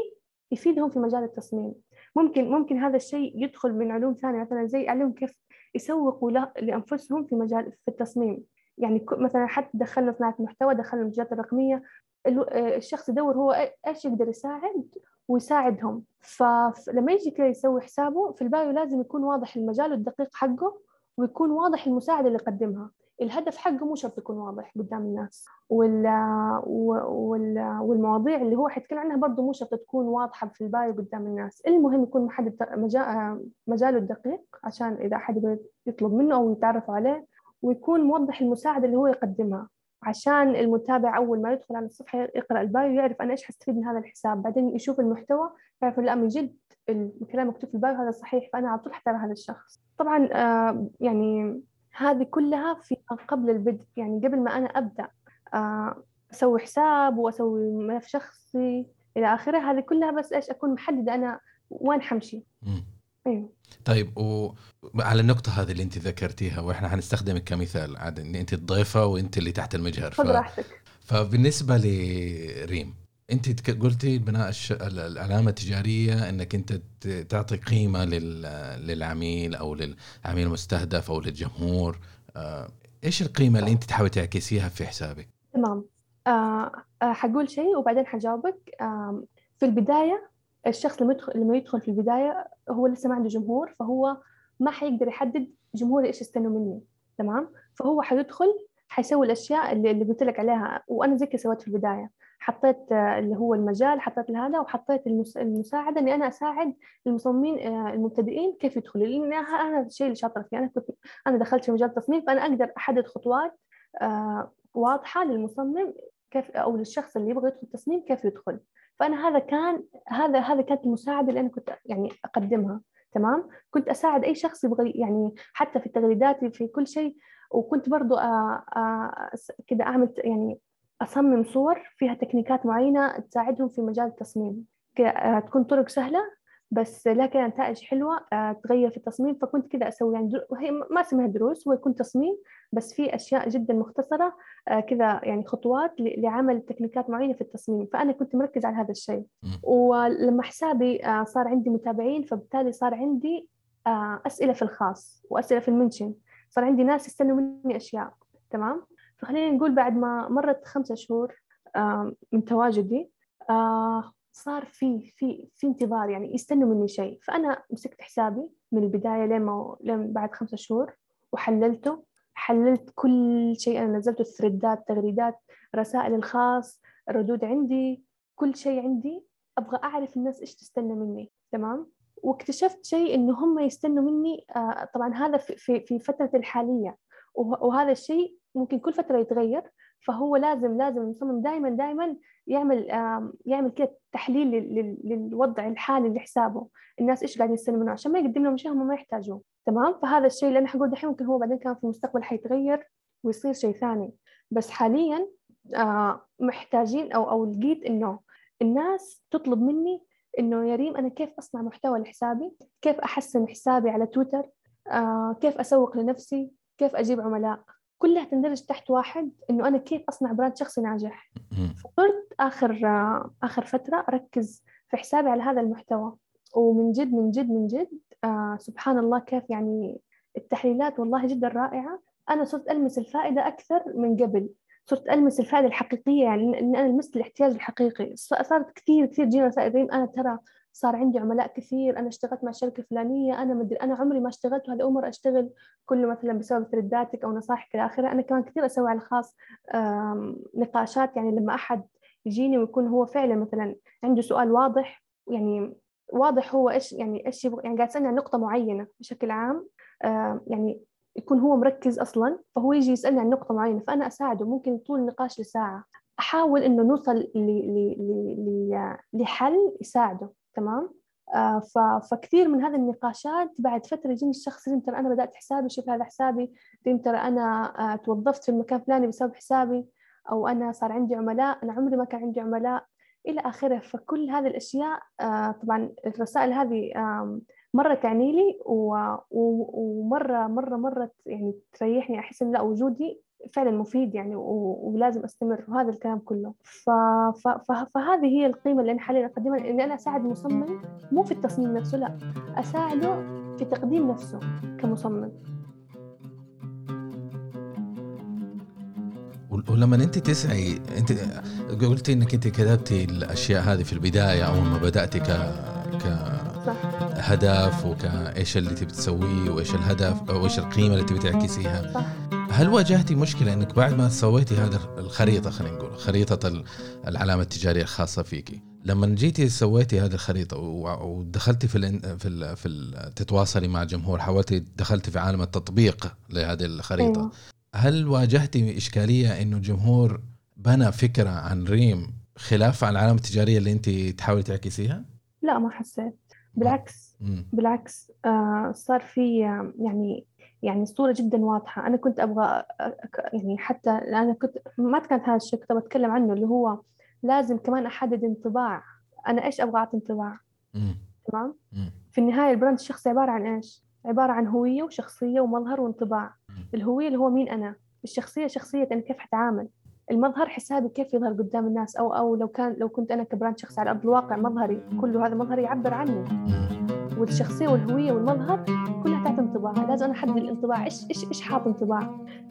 [SPEAKER 1] يفيدهم في مجال التصميم. ممكن ممكن هذا الشيء يدخل من علوم ثانية مثلا زي أعلمهم كيف يسوقوا لأنفسهم في مجال في التصميم. يعني مثلا حتى دخلنا صناعة محتوى دخلنا المنتجات الرقمية ال- آه، الشخص يدور هو إيش يقدر يساعد ويساعدهم. فلما يجي كذا يسوي حسابه في البايو لازم يكون واضح المجال الدقيق حقه ويكون واضح المساعدة اللي يقدمها. الهدف حقه مو شرط يكون واضح قدام الناس. وال... وال... والمواضيع اللي هو حيتكلم عنها برضه مو شرط تكون واضحة في ال bio قدام الناس. المهم يكون محدد مجا... مجاله الدقيق عشان أحد يبغى يطلب منه أو يتعرف عليه ويكون موضح المساعدة اللي هو يقدمها. عشان المتابع أول ما يدخل على الصفحة يقرأ ال bio يعرف أنا إيش حستفيد من هذا الحساب. بعدين يشوف المحتوى يعرف لا من جد الكلام مكتوب في البايو هذا صحيح فأنا على طول حتابع هذا الشخص. طبعا آه يعني هذه كلها في قبل البدء. يعني قبل ما أنا أبدأ آه أسوي حساب وأسوي ملف شخصي إلى آخره هذه كلها بس إيش أكون محددة أنا وين حمشي.
[SPEAKER 2] مم.
[SPEAKER 1] أيوه.
[SPEAKER 2] طيب وعلى النقطة هذه اللي أنت ذكرتيها وإحنا حنستخدمك كمثال عاد إن أنت الضيفة وأنت اللي تحت المجهر.
[SPEAKER 1] خذ راحتك.
[SPEAKER 2] فبالنسبة لريم أنت قلتي بناء الش... ال- العلامة التجارية أنك أنت تعطي قيمة لل... للعميل أو للعميل المستهدف أو للجمهور. آه، إيش القيمة اللي أنت تحاول تعكسيها في حسابك؟
[SPEAKER 1] تمام. آه آه حقول شيء وبعدين حجاوبك. آه في البداية الشخص لما يدخل لما يدخل في البداية هو لسه ما عنده جمهور فهو ما حيقدر يحدد جمهوري إيش يستنوا مني تمام؟ فهو حيدخل حيسوي الأشياء اللي, اللي قلت لك عليها. وأنا زي كذا سويت في البداية. حطيت آه، اللي هو المجال حطيت هذا وحطيت المس- المساعدة إني أنا أساعد المصممين آه، المبتدئين كيف يدخلوا. لأن أنا الشيء اللي شاطرة فيه. أنا كنت أنا دخلت في مجال التصميم فأنا أقدر أحدد خطوات آه، واضحة للمصمم كيف أو للشخص اللي يبغى يدخل تصميم كيف يدخل. فأنا هذا كان هذا هذا كانت المساعدة اللي أنا كنت يعني أقدمها تمام؟ كنت أساعد أي شخص يبغى يعني حتى في تغريداتي في كل شيء. وكنت برضو كذا أعمل يعني أصمم صور فيها تكنيكات معينة تساعدهم في مجال التصميم. تكون طرق سهلة بس لكن نتائج حلوة آه، تغير في التصميم. فكنت كذا أسوي يعني هي ما اسمها دروس هو يكون تصميم بس في أشياء جدا مختصرة آه، كذا يعني خطوات لعمل تكنيكات معينة في التصميم. فأنا كنت مركز على هذا الشيء. ولما حسابي آه، صار عندي متابعين فبالتالي صار عندي أسئلة في الخاص وأسئلة في المنشن. صار عندي ناس يستنوا مني أشياء. تمام؟ فخلينا نقول بعد ما مرت خمسة شهور من تواجدي صار في في في انتظار يعني يستنوا مني شيء. فأنا مسكت حسابي من البداية لين ما لين بعد خمسة شهور وحللته. حللت كل شيء. أنا نزلته الثريدات تغريدات رسائل الخاص ردود عندي كل شيء عندي. أبغى أعرف الناس إيش تستنى مني. تمام؟ واكتشفت شيء إنه هم يستنوا مني. آه طبعا هذا في في فترة الحالية. وهذا الشيء ممكن كل فترة يتغير. فهو لازم لازم المصمم دائما دائما يعمل يعمل كده تحليل للوضع الحالي لحسابه الناس إيش قاعدين يستلموا منه عشان ما يقدم لهم شيء هم ما يحتاجوه. تمام؟ فهذا الشيء اللي أنا حقول دحين ممكن هو بعدين كان في المستقبل حيتغير ويصير شيء ثاني. بس حاليا آه، محتاجين أو أو لقيت إنه الناس تطلب مني إنه يا ريم أنا كيف أصنع محتوى لحسابي؟ كيف أحسن حسابي على تويتر؟ آه، كيف أسوق لنفسي؟ كيف أجيب عملاء؟ كلها تندرج تحت واحد إنه أنا كيف أصنع براند شخصي ناجح. فصرت آخر آخر فترة أركز في حسابي على هذا المحتوى. ومن جد من جد من جد آه سبحان الله كيف يعني التحليلات والله جدا رائعة. أنا صرت ألمس الفائدة أكثر من قبل. صرت ألمس الفائدة الحقيقية يعني إن أنا لمست الاحتياج الحقيقي. صارت كثير كثير جينا رسائل أنا ترى صار عندي عملاء كثير أنا اشتغلت مع شركة فلانية أنا مدري أنا عمري ما اشتغلت وهذا مره أشتغل كله مثلا بسبب ترداتك أو نصائحك إلى آخره. أنا كمان كثير أسوي على الخاص نقاشات يعني لما أحد يجيني ويكون هو فعلا مثلا عنده سؤال واضح يعني واضح هو إيش يعني إيش يبغى يعني قاعد يسألني عن نقطة معينة بشكل عام يعني يكون هو مركز أصلا فهو يجي يسألني عن نقطة معينة فأنا أساعده. ممكن طول النقاش لساعة. أحاول إنه نوصل لحل يساعده. تمام؟ آه فكثير من هذه النقاشات بعد فترة يجيني الشخص ترى أنا بدأت حسابي شوف هذا حسابي ترى أنا آه توظفت في المكان الفلاني بسبب حسابي أو أنا صار عندي عملاء أنا عمري ما كان عندي عملاء إلى آخره. فكل هذه الأشياء آه طبعا الرسائل هذه مرة تعني لي ومرة مرة مرة يعني تريحني أحس إن لا وجودي فعلا مفيد يعني ولازم أستمر وهذا الكلام كله. ف... ف... ف... فهذه هي القيمة اللي أنا حاليا أقدمها اني أنا أساعد المصمم مو في التصميم نفسه لا أساعده في تقديم نفسه كمصمم.
[SPEAKER 2] ولما أنت تسعي أنت قلتي إنك أنت كتبتي الأشياء هذه في البداية أول ما بدأتي ك ك هدف وكايش اللي تبي تسويه وإيش الهدف أو إيش القيمة اللي تبي تعكسيها. صح. هل واجهتي مشكلة إنك بعد ما سويتي هذا الخريطة خلينا نقول خريطة العلامة التجارية الخاصة فيكي لما جيتي سويتي هذه الخريطة ودخلتي في ال في ال في تتواصلي مع الجمهور حاولتي دخلتي في عالم التطبيق لهذه الخريطة أيوة. هل واجهتي إشكالية إنه الجمهور بنى فكرة عن ريم خلاف عن العلامة التجارية اللي أنت تحاولي تعكسيها؟
[SPEAKER 1] لا ما حسيت بالعكس بالعكس آه صار في يعني يعني الصورة جدا واضحة. أنا كنت أبغى يعني حتى أنا كنت ما كانت هذا الشيء كنت بتكلم عنه اللي هو لازم كمان أحدد انطباع. أنا إيش أبغى أعطي انطباع؟ تمام؟ في النهاية ال brand الشخصي عبارة عن إيش؟ عبارة عن هوية وشخصية ومظهر وانطباع. الهوية اللي هو مين أنا؟ الشخصية شخصية أنا كيف حتعامل؟ المظهر حسابي كيف يظهر قدام الناس؟ أو أو لو كان لو كنت أنا ك brand شخصي على أرض الواقع مظهري كله هذا مظهري يعبر عني والشخصية والهوية والمظهر كلها تعطي انطباع. لازم أنا أحدد الانطباع. إيش إيش إيش حاط انطباع؟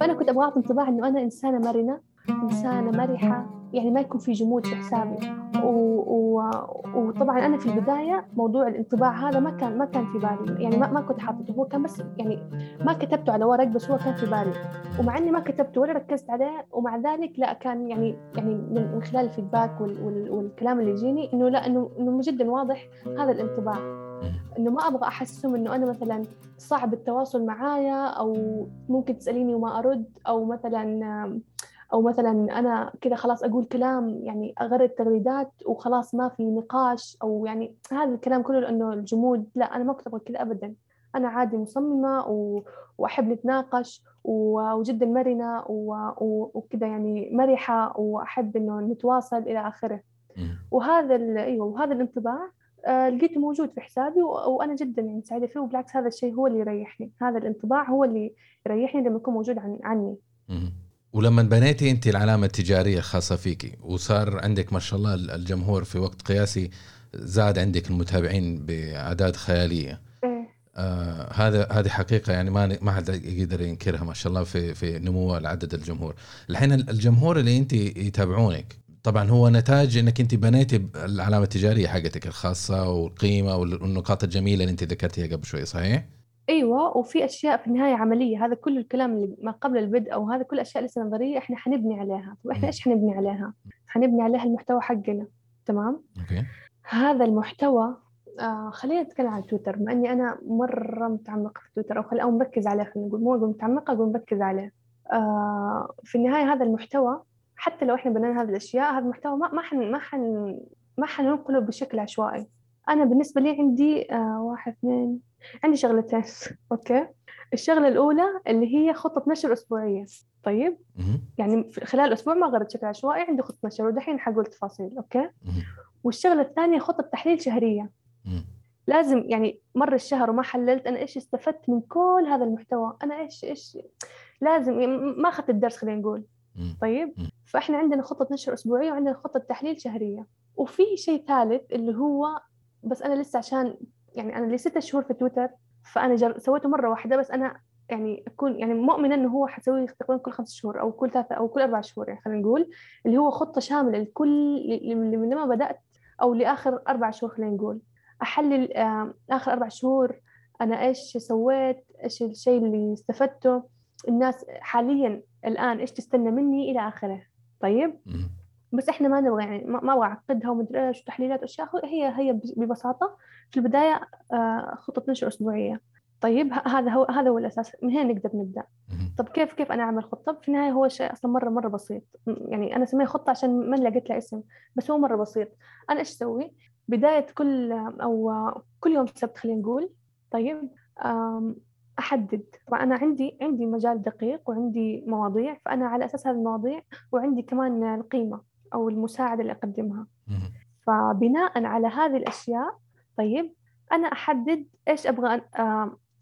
[SPEAKER 1] فأنا كنت أبغى أعطي انطباع إنه أنا إنسانة مرنة إنسانة مرحة يعني ما يكون في جمود في حسابي. و... و... وطبعا أنا في البداية موضوع الانطباع هذا ما كان ما كان في بالي. يعني ما, ما كنت حاطته. هو كان بس يعني ما كتبته على ورق بس هو كان في بالي. ومع إني ما كتبته ولا ركزت عليه ومع ذلك لا كان يعني يعني من, خلال الفيدباك وال... وال... والكلام اللي يجيني إنه لا انه جدا واضح هذا الانطباع. إنه ما أبغى أحسسهم إنه أنا مثلا صعب التواصل معايا أو ممكن تسأليني وما أرد أو مثلا أو مثلا أنا كذا خلاص أقول كلام يعني اغرد تغريدات وخلاص ما في نقاش أو يعني هذا الكلام كله لأنه الجمود لا أنا ما كنت أبغى كذا ابدا. أنا عادي مصممة و... وأحب نتناقش و... وجدا مرنة و... و... وكذا يعني مرحة وأحب إنه نتواصل إلى آخره. وهذا ال... أيوه وهذا الانطباع لقيته موجود في حسابي وأنا جدا يعني سعيدة فيه وبالعكس هذا الشيء هو اللي يريحني. هذا الانطباع هو اللي يريحني لما يكون موجود عن عني.
[SPEAKER 2] ولما بنيتي أنت العلامة التجارية الخاصة فيكي وصار عندك ما شاء الله الجمهور في وقت قياسي زاد عندك المتابعين بأعداد خيالية.
[SPEAKER 1] إيه.
[SPEAKER 2] آه هذا هذه حقيقة يعني ما ما حد يقدر ينكرها ما شاء الله في في نمو العدد الجمهور. الحين الجمهور اللي أنت يتابعونك طبعا هو نتاج إنك أنت بنيتي العلامة التجارية حقتك الخاصة والقيمة والنقاط الجميلة اللي أنت ذكرتيها قبل شوي صحيح؟
[SPEAKER 1] أيوه وفي أشياء في النهاية عملية هذا كل الكلام اللي ما قبل البدء أو هذا كل أشياء لسه نظرية إحنا حنبني عليها. طب إحنا إيش حنبني عليها؟ حنبني عليها المحتوى حقنا تمام؟
[SPEAKER 2] أوكي.
[SPEAKER 1] هذا المحتوى آه خلينا نتكلم عن تويتر. بما إني أنا مرة متعمقة في تويتر أو خلينا أو مركز عليه خلينا نقول. مو أقول متعمقة أقول مركز عليه. آه في النهاية هذا المحتوى حتى لو إحنا بنينا هذه الأشياء هذا المحتوى ما ما حن ما حن ما حننقله بشكل عشوائي. أنا بالنسبة لي عندي آه واحد اثنين عندي شغلتين. Okay؟ الشغلة الأولى اللي هي خطة نشر أسبوعية. طيب؟ يعني خلال أسبوع ما غيرت بشكل عشوائي عندي خطة نشر ودحين حقول تفاصيل. Okay؟ والشغلة الثانية خطة تحليل شهرية. لازم يعني مر الشهر وما حللت أنا إيش استفدت من كل هذا المحتوى؟ أنا إيش إيش لازم ما أخذت الدرس خلينا نقول. طيب؟ فإحنا عندنا خطة نشر أسبوعية وعندنا خطة تحليل شهرية. وفي شيء ثالث اللي هو بس أنا لسه عشان يعني أنا لي ستة شهور في تويتر فأنا جر... سويته مرة واحدة بس أنا يعني أكون يعني مؤمنة إنه هو حسويه تقريبا كل خمس شهور أو كل ثلاثة أو كل أربع شهور يعني خلينا نقول اللي هو خطة شاملة لكل من لما بدأت أو لآخر أربع شهور خلينا نقول. أحلل آخر أربع شهور أنا إيش سويت إيش الشيء اللي استفدته. الناس حاليا الآن إيش تستنى مني إلى آخره. طيب؟ بس إحنا ما نبغى يعني ما أبغى أعقدها ومدري إيش وتحليلات اشياء هي هي ببساطة في البداية آه، خطة نشر أسبوعية. طيب؟ هذا هو هذا هو الأساس. من هنا نقدر نبدأ. طب كيف كيف أنا أعمل خطة؟ في النهاية هو شيء أصلا مرة مرة بسيط. يعني أنا اسميه خطة عشان ما لقيت له اسم بس هو مرة بسيط. أنا إيش أسوي؟ بداية كل أو كل يوم سبت خلينا نقول. طيب؟ أحدد. فانا عندي عندي مجال دقيق وعندي مواضيع فأنا على أساس هذه المواضيع وعندي كمان القيمة أو المساعدة اللي أقدمها. فبناء على هذه الأشياء طيب أنا أحدد إيش أبغى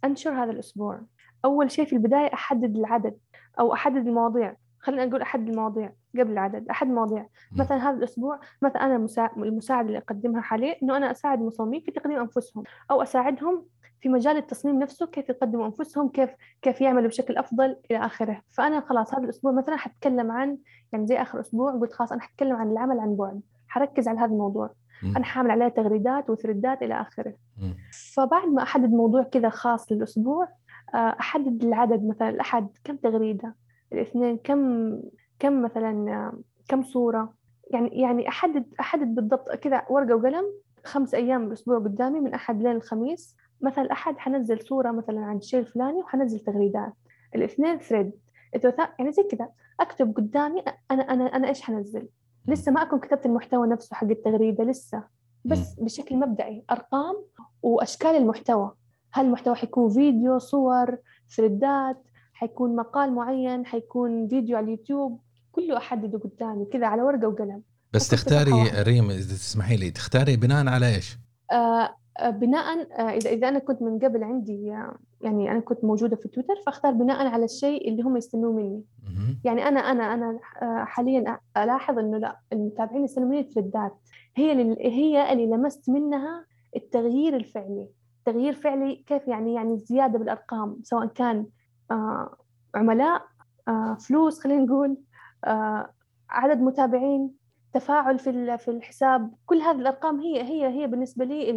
[SPEAKER 1] أنشر هذا الأسبوع. أول شيء في البداية أحدد العدد أو أحدد المواضيع. خلينا نقول احدد المواضيع قبل العدد أحد المواضيع. مثلا هذا الأسبوع مثلا أنا المساعده اللي أقدمها حاليا إنه أنا أساعد المصممين في تقديم أنفسهم أو أساعدهم في مجال التصميم نفسه كيف يقدموا أنفسهم كيف كيف يعملوا بشكل أفضل إلى آخره. فأنا خلاص هذا الأسبوع مثلا حتكلم عن يعني زي آخر أسبوع قلت خلاص أنا حتكلم عن العمل عن بعد. حركز على هذا الموضوع. م. أنا حاعمل عليه تغريدات وثريدات إلى آخره. م. فبعد ما أحدد موضوع كذا خاص للأسبوع آه، أحدد العدد مثلا الاحد كم تغريدة. الاثنين كم كم مثلا كم صورة؟ يعني يعني أحدد أحدد بالضبط كذا ورقة وقلم خمس أيام الأسبوع قدامي من أحد لين الخميس. مثلا الأحد حنزل صورة مثلا عن الشيء الفلاني وحنزل تغريدات. الاثنين ثريد الثلاثاء يعني زي كذا أكتب قدامي أنا أنا أنا إيش حنزل؟ لسه ما أكون كتبت المحتوى نفسه حق التغريدة لسه. بس بشكل مبدئي أرقام وأشكال المحتوى. هل المحتوى حيكون فيديو صور ثريدات حيكون مقال معين حيكون فيديو على اليوتيوب كله أحدده قدامي كذا على ورقة وقلم.
[SPEAKER 2] بس تختاري ريم إذا تسمحي لي. تختاري بناء على إيش؟
[SPEAKER 1] آه بناء آه، إذا إذا أنا كنت من قبل عندي آه، يعني أنا كنت موجودة في تويتر فأختار بناء على الشيء اللي هم يستنوه مني. يعني أنا أنا أنا آه، حاليا ألاحظ إنه لا المتابعين يستنوا مني تريدات هي اللي هي اللي لمست منها التغيير الفعلي. تغيير فعلي كيف يعني يعني زيادة بالأرقام سواء كان عملاء فلوس خلينا نقول عدد متابعين تفاعل في في الحساب كل هذه الأرقام هي هي هي بالنسبة لي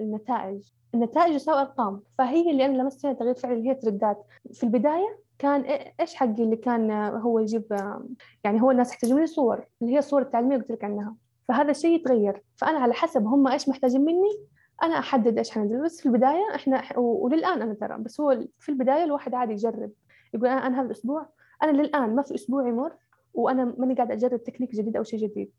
[SPEAKER 1] النتائج. النتائج تساوي أرقام. فهي اللي أنا لمست فيها تغيير فعلي اللي هي تردات في البداية كان إيش حقي اللي كان هو يجيب يعني هو الناس يحتاجون لي صور اللي هي الصور التعليمية قلت لك عنها. فهذا الشيء يتغير. فأنا على حسب هم إيش محتاجين مني أنا أحدد إيش حنزل بس في البداية إحنا وللآن أنا ترى بس هو في البداية الواحد عادي يجرب. يقول أنا أنا هذا الأسبوع أنا للآن ما في أسبوع يمر وأنا ماني قاعد أجرب تكنيك جديد أو شيء جديد.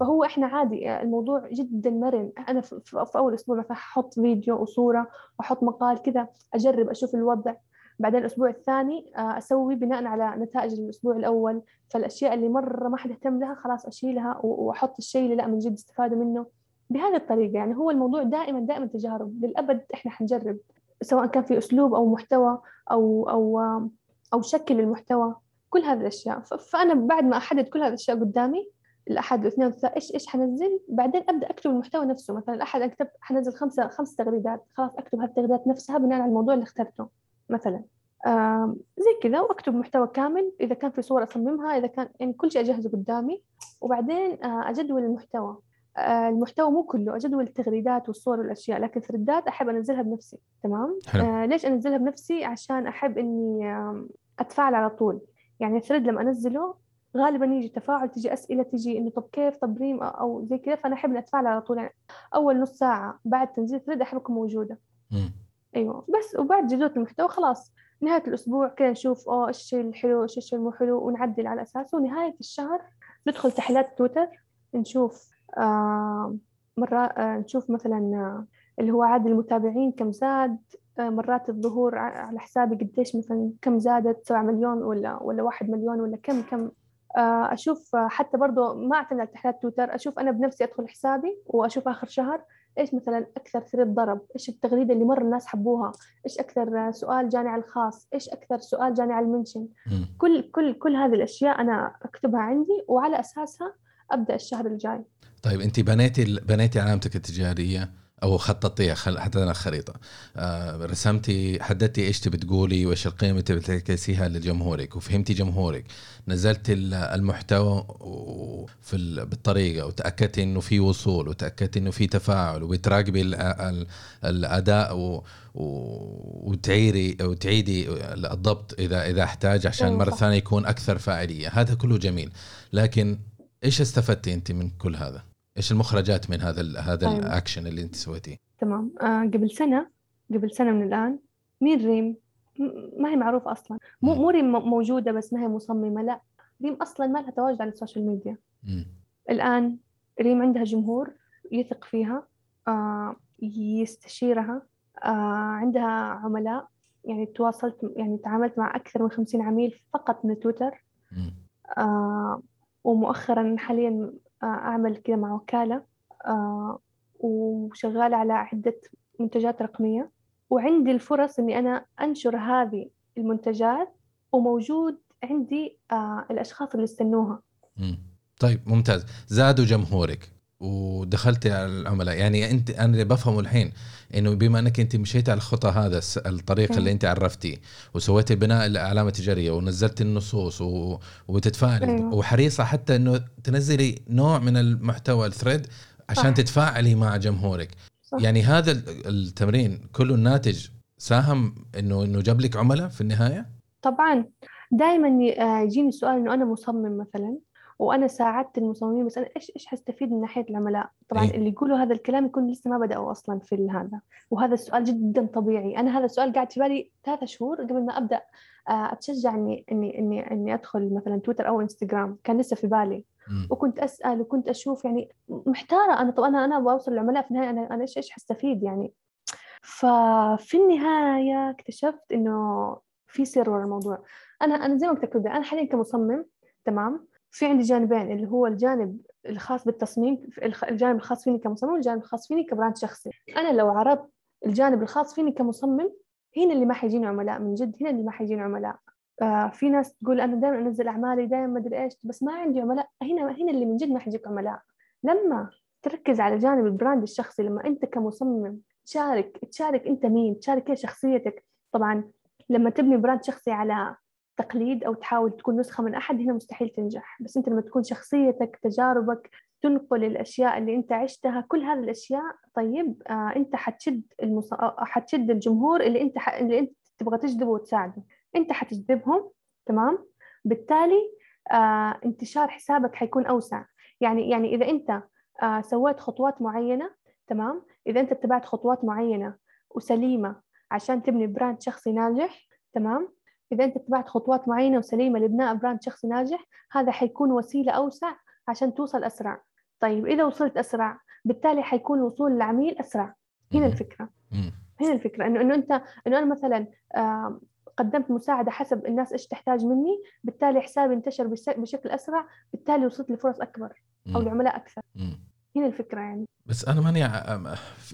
[SPEAKER 1] فهو إحنا عادي الموضوع جدا مرن. أنا في, أول أسبوع مثلا أحط فيديو وصورة وأحط مقال كذا أجرب أشوف الوضع. بعدين الأسبوع الثاني آه، أسوي بناء على نتائج الأسبوع الأول. فالأشياء اللي مرة ما حد اهتم لها خلاص أشيلها وأحط الشيء اللي لا من جد استفادوا منه. بهذه الطريقة يعني هو الموضوع دائما دائما تجارب. للأبد إحنا حنجرب سواء كان في أسلوب أو محتوى أو أو أو شكل المحتوى كل هذه الأشياء. فأنا بعد ما أحدد كل هذه الأشياء قدامي الأحد والاثنين والثلاث إيش إيش حنزل؟ بعدين أبدأ أكتب المحتوى نفسه. مثلا الاحد أكتب حنزل خمسة خمس تغريدات. خلاص أكتب هذه التغريدات نفسها بناء على الموضوع اللي اخترته مثلا. زي كذا وأكتب محتوى كامل إذا كان في صور أصممها إذا كان يعني كل شيء أجهزه قدامي. وبعدين آه، أجدول المحتوى. المحتوى مو كله اجدول التغريدات والصور والأشياء لكن thread ات أحب أنزلها بنفسي تمام؟
[SPEAKER 2] حلو.
[SPEAKER 1] آه، ليش أنزلها بنفسي؟ عشان أحب إني أتفاعل على طول. يعني ال thread لما أنزله غالبا يجي تفاعل تجي أسئلة تجي إنه طب كيف؟ طب ريم؟ أو زي كذا. فأنا أحب أتفاعل على طول. يعني أول نص ساعة بعد تنزيل thread احب اكون موجودة.
[SPEAKER 2] مم.
[SPEAKER 1] أيوه. بس وبعد جدول المحتوى خلاص. نهاية الأسبوع كذا نشوف آه إيش الشيء الحلو إيش الشيء المو حلو ونعدل على أساسه. ونهايه الشهر ندخل تحليلات تويتر نشوف آه مرة آه نشوف مثلا آه اللي هو عدد المتابعين كم زاد مرات الظهور على حسابي قديش مثلا كم زادت سبعة مليون ولا ولا واحد مليون ولا كم كم أشوف حتى برضو ما أعتمد على تحليلات تويتر أشوف أنا بنفسي أدخل حسابي وأشوف آخر شهر إيش مثلا أكثر ثريد ضرب إيش التغريدة اللي مرة الناس حبوها إيش أكثر سؤال جاني على الخاص إيش أكثر سؤال جاني على المنشن. كل كل كل هذه الأشياء أنا أكتبها عندي وعلى أساسها أبدأ الشهر الجاي.
[SPEAKER 2] طيب أنت بنيتي بنيتي علامتك التجارية أو خططتيها خل... حتى أنا خريطة. آه رسمتي حددتي إيش تبي تقولي وإيش القيمة اللي بتعكسيها لجمهورك وفهمتي جمهورك. نزلت ال- المحتوى في ال... بالطريقة وتاكدتي إنه في وصول وتاكدتي إنه في تفاعل وبتراقبي ال... ال... الأداء و... و... وتعيري وتعيدي الضبط اذا إذا أحتاج عشان
[SPEAKER 1] أيوة مرة.
[SPEAKER 2] ثانية يكون أكثر فاعلية. هذا كله جميل. لكن إيش استفدتي أنت من كل هذا؟ إيش المخرجات من هذا ال هذا
[SPEAKER 1] طيب.
[SPEAKER 2] الأكشن اللي أنت سويتيه؟
[SPEAKER 1] تمام آه قبل سنة قبل سنة من الآن مين ريم؟ م- ما هي معروفة أصلا مو مو ريم م- موجودة بس ما هي مصممة لا ريم أصلا ما لها تواجد على ال social media
[SPEAKER 2] مم.
[SPEAKER 1] الآن ريم عندها جمهور يثق فيها آه يستشيرها آه عندها عملاء يعني تواصلت يعني تعاملت مع أكثر من خمسين عميل فقط من تويتر. آه ومؤخرا حاليا آه أعمل كذا مع وكالة آه وشغالة على عدة منتجات رقمية. وعندي الفرص إني أنا أنشر هذه المنتجات وموجود عندي آه الأشخاص اللي استنوها.
[SPEAKER 2] طيب ممتاز. زادوا جمهورك. ودخلتي على العملاء يعني أنت أنا اللي بفهمه الحين إنه بما أنك أنت مشيت على الخطى هذا الطريق. اللي أنت عرفتيه وسويتي بناء العلامه التجاريه ونزلت النصوص و... وتتفاعلي
[SPEAKER 1] أيوة.
[SPEAKER 2] وحريصة حتى إنه تنزلي نوع من المحتوى الثريد عشان
[SPEAKER 1] صح.
[SPEAKER 2] تتفاعلي مع جمهورك
[SPEAKER 1] صح.
[SPEAKER 2] يعني هذا ال- التمرين كله الناتج ساهم إنه إنه جاب لك عملاء في النهاية
[SPEAKER 1] طبعا دائما يجيني سؤال إنه أنا مصمم مثلا وأنا ساعدت المصممين بس أنا إيش إيش حستفيد من ناحية العملاء؟ طبعا
[SPEAKER 2] إيه.
[SPEAKER 1] اللي يقولوا هذا الكلام يكون لسه ما بدأوا أصلا في هذا. وهذا السؤال جدا طبيعي. أنا هذا السؤال قاعد في بالي ثلاثة شهور قبل ما أبدأ آه، أتشجع إني إني إني إني أدخل مثلا تويتر أو إنستغرام. كان لسه في بالي.
[SPEAKER 2] مم.
[SPEAKER 1] وكنت أسأل وكنت أشوف يعني محتارة أنا. طب أنا أنا بوصل للعملاء في النهاية أنا أنا إيش إيش حستفيد يعني؟ ففي النهاية اكتشفت إنه في سر ورا الموضوع. أنا أنا زي ما قلت لك أنا حاليا كمصمم تمام؟ في عندي جانبين اللي هو الجانب الخاص بالتصميم الجانب الخاص فيني كمصمم والجانب الخاص فيني كبراند شخصي. أنا لو عرضت الجانب الخاص فيني كمصمم هنا اللي ما حيجيني عملاء من جد هنا اللي ما حيجيني عملاء. آه في ناس تقول أنا دائما أنزل أعمالي دائما ما أدري إيش بس ما عندي عملاء. هنا هنا اللي من جد ما حيجيك عملاء. لما تركز على جانب ال brand الشخصي لما أنت كمصمم تشارك تشارك أنت مين تشارك شخصيتك. طبعا لما تبني brand شخصي على تقليد أو تحاول تكون نسخة من أحد هنا مستحيل تنجح. بس أنت لما تكون شخصيتك تجاربك تنقل الأشياء اللي أنت عشتها كل هذه الأشياء طيب آه أنت حتشد المص... آه، حتشد الجمهور اللي أنت ح... اللي أنت تبغى تجذبه وتساعده. أنت حتجذبهم تمام؟ بالتالي آه انتشار حسابك حيكون أوسع. يعني يعني إذا أنت آه سويت خطوات معينة تمام؟ إذا أنت اتبعت خطوات معينة وسليمة عشان تبني brand شخصي ناجح تمام؟ إذا أنت اتبعت خطوات معينة وسليمة لبناء brand شخصي ناجح هذا حيكون وسيلة أوسع عشان توصل أسرع طيب إذا وصلت أسرع بالتالي حيكون الوصول للعميل أسرع هنا. الفكرة. هنا الفكرة إنه إنه أنت إنه أنا مثلا قدمت مساعدة حسب الناس إيش تحتاج مني بالتالي حسابي انتشر بش- بشكل أسرع بالتالي وصلت لفرص أكبر أو. لعملاء أكثر. هنا الفكرة يعني.
[SPEAKER 2] بس أنا ماني ع-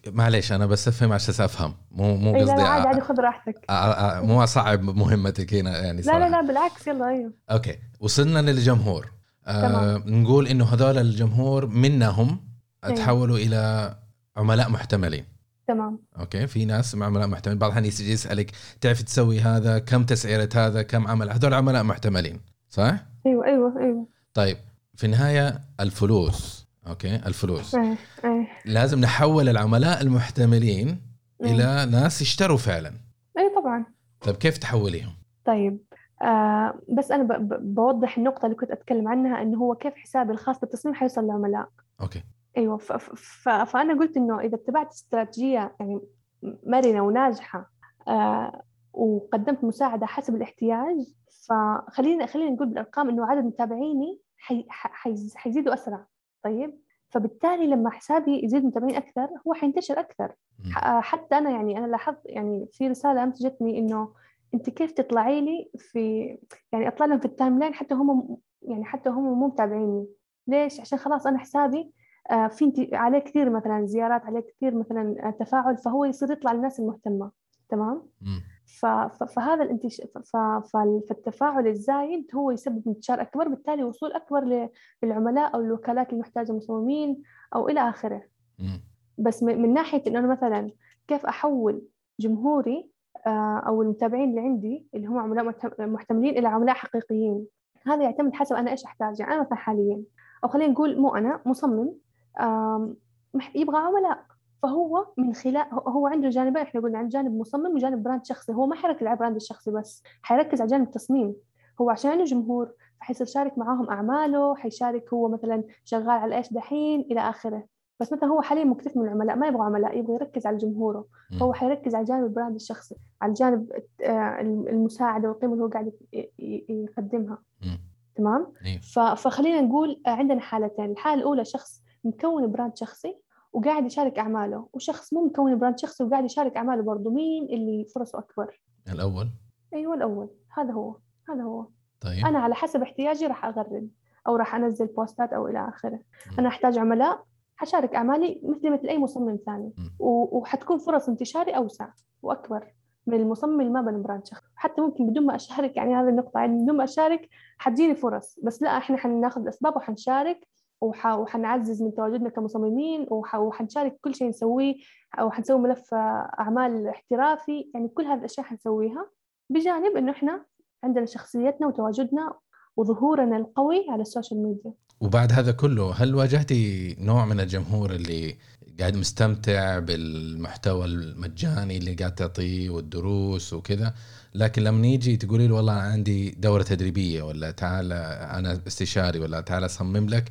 [SPEAKER 2] معليش أنا بس أفهم عشان أفهم. مو مو
[SPEAKER 1] إيه لا
[SPEAKER 2] قصدي
[SPEAKER 1] لا عادي عادي خذ راحتك.
[SPEAKER 2] ع- مو اصعب مهمتك هنا يعني
[SPEAKER 1] لا
[SPEAKER 2] صراحة.
[SPEAKER 1] لا لا بالعكس يلا أيوه.
[SPEAKER 2] أوكي وصلنا للجمهور. آه. نقول إنه هذول الجمهور منهم
[SPEAKER 1] أيوة.
[SPEAKER 2] تحولوا إلى عملاء محتملين.
[SPEAKER 1] تمام.
[SPEAKER 2] okay في ناس مع عملاء محتملين. بعض يجي يسألك تعرف تسوي هذا؟ كم تسعيرة هذا؟ كم عمل؟ هذول عملاء محتملين صح؟
[SPEAKER 1] أيوه أيوه أيوه.
[SPEAKER 2] طيب في النهاية الفلوس. okay؟ الفلوس.
[SPEAKER 1] إيه إيه
[SPEAKER 2] لازم نحول العملاء المحتملين. إلى ناس يشتروا فعلا.
[SPEAKER 1] أي طبعا.
[SPEAKER 2] طيب كيف تحوليهم؟
[SPEAKER 1] طيب آه بس ب- بوضح النقطة اللي كنت أتكلم عنها إنه هو كيف حسابي الخاص بالتصميم حيوصل للعملاء.
[SPEAKER 2] okay.
[SPEAKER 1] أيوه ف... ف... فأنا قلت إنه إذا اتبعت استراتيجية يعني مرنة وناجحة آه وقدمت مساعدة حسب الاحتياج فخلينا خلينا نقول بالأرقام إنه عدد متابعيني حي... حي... حيزيدوا أسرع. طيب؟ فبالتالي لما حسابي يزيد متابعين أكثر هو حينتشر أكثر. حتى أنا يعني أنا لاحظت يعني في رسالة أمس جتني إنه أنت كيف تطلعي لي في يعني أطلع لهم في ال timeline حتى هم يعني حتى هم مو متابعيني. ليش؟ عشان خلاص أنا حسابي آه، في انت عليه كثير مثلا زيارات عليه كثير مثلا آه، تفاعل فهو يصير يطلع للناس المهتمة. تمام؟ فهذا الانتش... ف- ف- فالتفاعل الزايد هو يسبب انتشار أكبر بالتالي وصول أكبر للعملاء أو الوكالات المحتاجة مصممين أو إلى
[SPEAKER 2] آخره.
[SPEAKER 1] بس من ناحية إنه أنا مثلا كيف أحول جمهوري آه، أو المتابعين اللي عندي اللي هم عملاء محت- محتملين إلى عملاء حقيقيين. هذا يعتمد حسب أنا إيش احتاج يعني أنا مثلا حاليا أو خلينا نقول مو أنا مصمم يبغى عملاء. فهو من خلال هو- عنده جانبين إحنا قلنا عن جانب مصمم وجانب brand شخصي. هو ما حيركز على ال brand الشخصي بس حيركز على جانب التصميم. هو عشان عنده جمهور فحيصير يشارك معاهم أعماله حيشارك هو مثلا شغال على إيش دحين إلى آخره. بس مثلا هو حاليا مكتفي من العملاء ما يبغى عملاء يبغى يركز على جمهوره. فهو حيركز على جانب ال brand الشخصي على جانب آه، المساعدة والقيمة اللي هو قاعد يقدمها. تمام؟
[SPEAKER 2] إيه.
[SPEAKER 1] فخلينا نقول عندنا حالتين. الحالة الأولى شخص مكون brand شخصي وقاعد يشارك أعماله. وشخص مو مكون brand شخصي وقاعد يشارك أعماله برضه مين اللي فرصه أكبر؟
[SPEAKER 2] الأول؟
[SPEAKER 1] أيوة الأول. هذا هو. هذا هو.
[SPEAKER 2] طيب.
[SPEAKER 1] أنا على حسب احتياجي راح أغرد أو راح أنزل بوستات أو إلى آخره.
[SPEAKER 2] مم.
[SPEAKER 1] أنا أحتاج عملاء حشارك أعمالي مثل مثل أي مصمم ثاني. وحتكون فرص انتشاري أوسع وأكبر من المصمم اللي ما بنى brand شخصي حتى ممكن بدون ما أشارك يعني هذه النقطة يعني بدون ما أشارك حتجيني فرص. بس لا إحنا حناخذ الأسباب وحنشارك وح... وحنعزز من تواجدنا كمصممين وح... وحنشارك كل شيء نسويه وحنسوي ملف أعمال احترافي يعني كل هذه الأشياء حنسويها بجانب إنه إحنا عندنا شخصيتنا وتواجدنا وظهورنا القوي على ال social media.
[SPEAKER 2] وبعد هذا كله هل واجهتي نوع من الجمهور اللي قاعد مستمتع بالمحتوى المجاني اللي قاعد تعطيه والدروس وكذا؟ لكن لما يجي تقولي له والله عندي دورة تدريبية ولا تعال أنا استشاري ولا تعال أصمم لك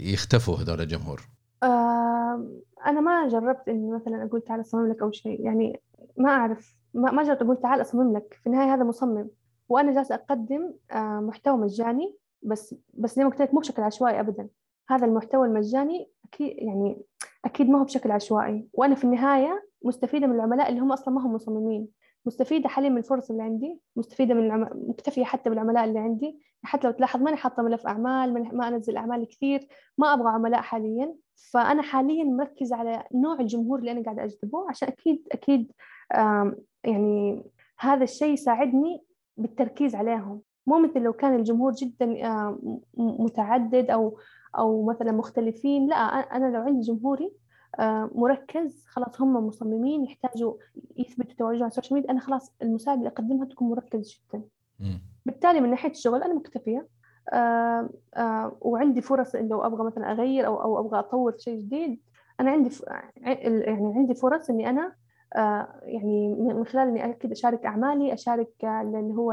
[SPEAKER 2] يختفوا هذول الجمهور.
[SPEAKER 1] آه، أنا ما جربت إني مثلا أقول تعال أصمم لك أو شيء. يعني ما أعرف ما ما جربت أقول تعال أصمم لك. في النهاية هذا مصمم. وأنا جالسة أقدم آه، محتوى مجاني بس بس زي ما قلت لك مو بشكل عشوائي أبدا. هذا المحتوى المجاني أكيد يعني أكيد ما هو بشكل عشوائي. وأنا في النهاية مستفيدة من العملاء اللي هم أصلا ما هم مصممين. مستفيدة حاليا من الفرص اللي عندي مستفيدة من العم... مكتفية حتى بالعملاء اللي عندي. حتى لو تلاحظ ماني حاطة ملف ماني- ما أنزل أعمال كثير ما أبغى عملاء حاليا. فأنا حاليا مركزة على نوع الجمهور اللي أنا قاعدة أجذبه عشان أكيد آم، يعني هذا الشيء يساعدني بالتركيز عليهم مو مثل لو كان الجمهور جدا م- متعدد أو أو مثلا مختلفين لا أنا لو عندي جمهوري آه، مركز خلاص هم مصممين يحتاجوا يثبتوا تواجدهم على ال social media أنا خلاص المساعدة اللي أقدمها تكون مركز جدا. بالتالي من ناحية الشغل أنا مكتفية آه آه وعندي فرص لو أبغى مثلا أغير أو أو أبغى أطور في شيء جديد أنا عندي. يعني عندي فرص إني أنا آه يعني من خلال إني أكيد أشارك أعمالي أشارك آه، اللي هو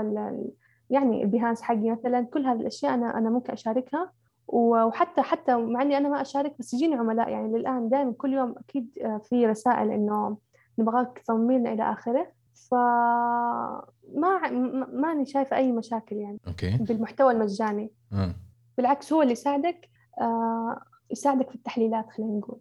[SPEAKER 1] يعني ال Behance حقي مثلا كل هذه الأشياء أنا أنا ممكن أشاركها. و- وحتى حتى مع إني أنا ما أشارك بس يجيني عملاء. يعني للآن دائما كل يوم أكيد آه، في رسائل إنه نبغاك تصممي لنا إلى آخره. فما ع- م- ماني شايفة أي مشاكل يعني
[SPEAKER 2] okay.
[SPEAKER 1] بالمحتوى المجاني.
[SPEAKER 2] آه.
[SPEAKER 1] بالعكس هو اللي يساعدك آه، يساعدك في التحليلات خلينا نقول.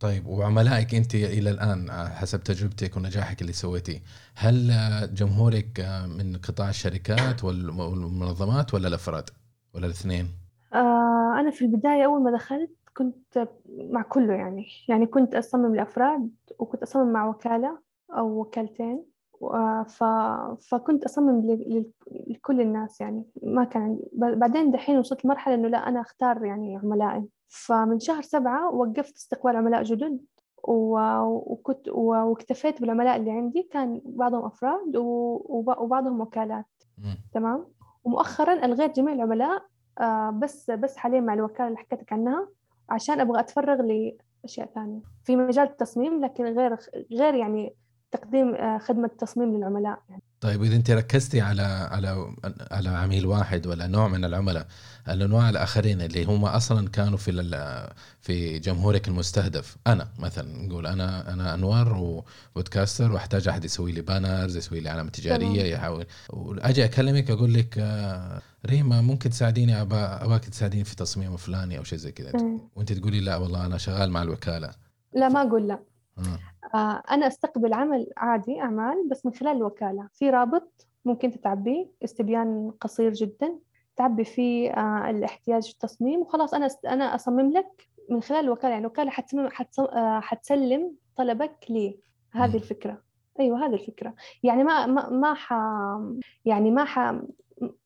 [SPEAKER 2] طيب وعملائك أنت إلى الآن آه، حسب تجربتك ونجاحك اللي سويتيه هل آه، جمهورك آه، من قطاع الشركات وال- والمنظمات ولا الأفراد ولا الاثنين؟
[SPEAKER 1] آه، أنا في البداية أول ما دخلت كنت مع كله يعني يعني كنت أصمم لأفراد وكنت أصمم مع وكالة أو وكالتين ف... فكنت أصمم ل... لكل الناس يعني ما كان بعدين دحين وصلت لمرحلة إنه لا أنا أختار يعني عملائي. فمن شهر سبعة وقفت استقبال عملاء جدد. وكنت. واكتفيت بالعملاء اللي عندي كان بعضهم أفراد. وبعضهم وكالات. تمام ومؤخرا ألغيت جميع العملاء آه، بس بس حاليا مع الوكالة اللي حكيت لك عنها عشان أبغى أتفرغ لأشياء ثانية في مجال التصميم لكن غير غير يعني تقديم آه، خدمة تصميم للعملاء يعني.
[SPEAKER 2] طيب إذا أنت ركزتي على على على عميل واحد ولا نوع من العملاء الانواع الآخرين اللي هم أصلا كانوا في في جمهورك المستهدف أنا مثلا نقول أنا أنا انور وبودكاستر وأحتاج أحد يسوي لي بانرز يسوي لي علامه
[SPEAKER 1] تجارية.
[SPEAKER 2] يحاول وأجي أكلمك أقول لك ريما ممكن تساعديني أبا أباك تساعديني في تصميم فلاني أو شيء زي كذا. وأنت تقولي لا والله أنا شغال مع الوكالة
[SPEAKER 1] لا ما أقول لا.
[SPEAKER 2] آه،
[SPEAKER 1] أنا أستقبل عمل عادي أعمال بس من خلال الوكالة. في رابط ممكن تتعبيه استبيان قصير جدا. تعبي فيه آه، الاحتياج التصميم وخلاص أنا أنا أصمم لك من خلال الوكالة. يعني الوكالة حتسلم آه، حتسلم طلبك لي. هذه الفكرة. أيوة هذه الفكرة. يعني ما ما ما ح يعني ما ح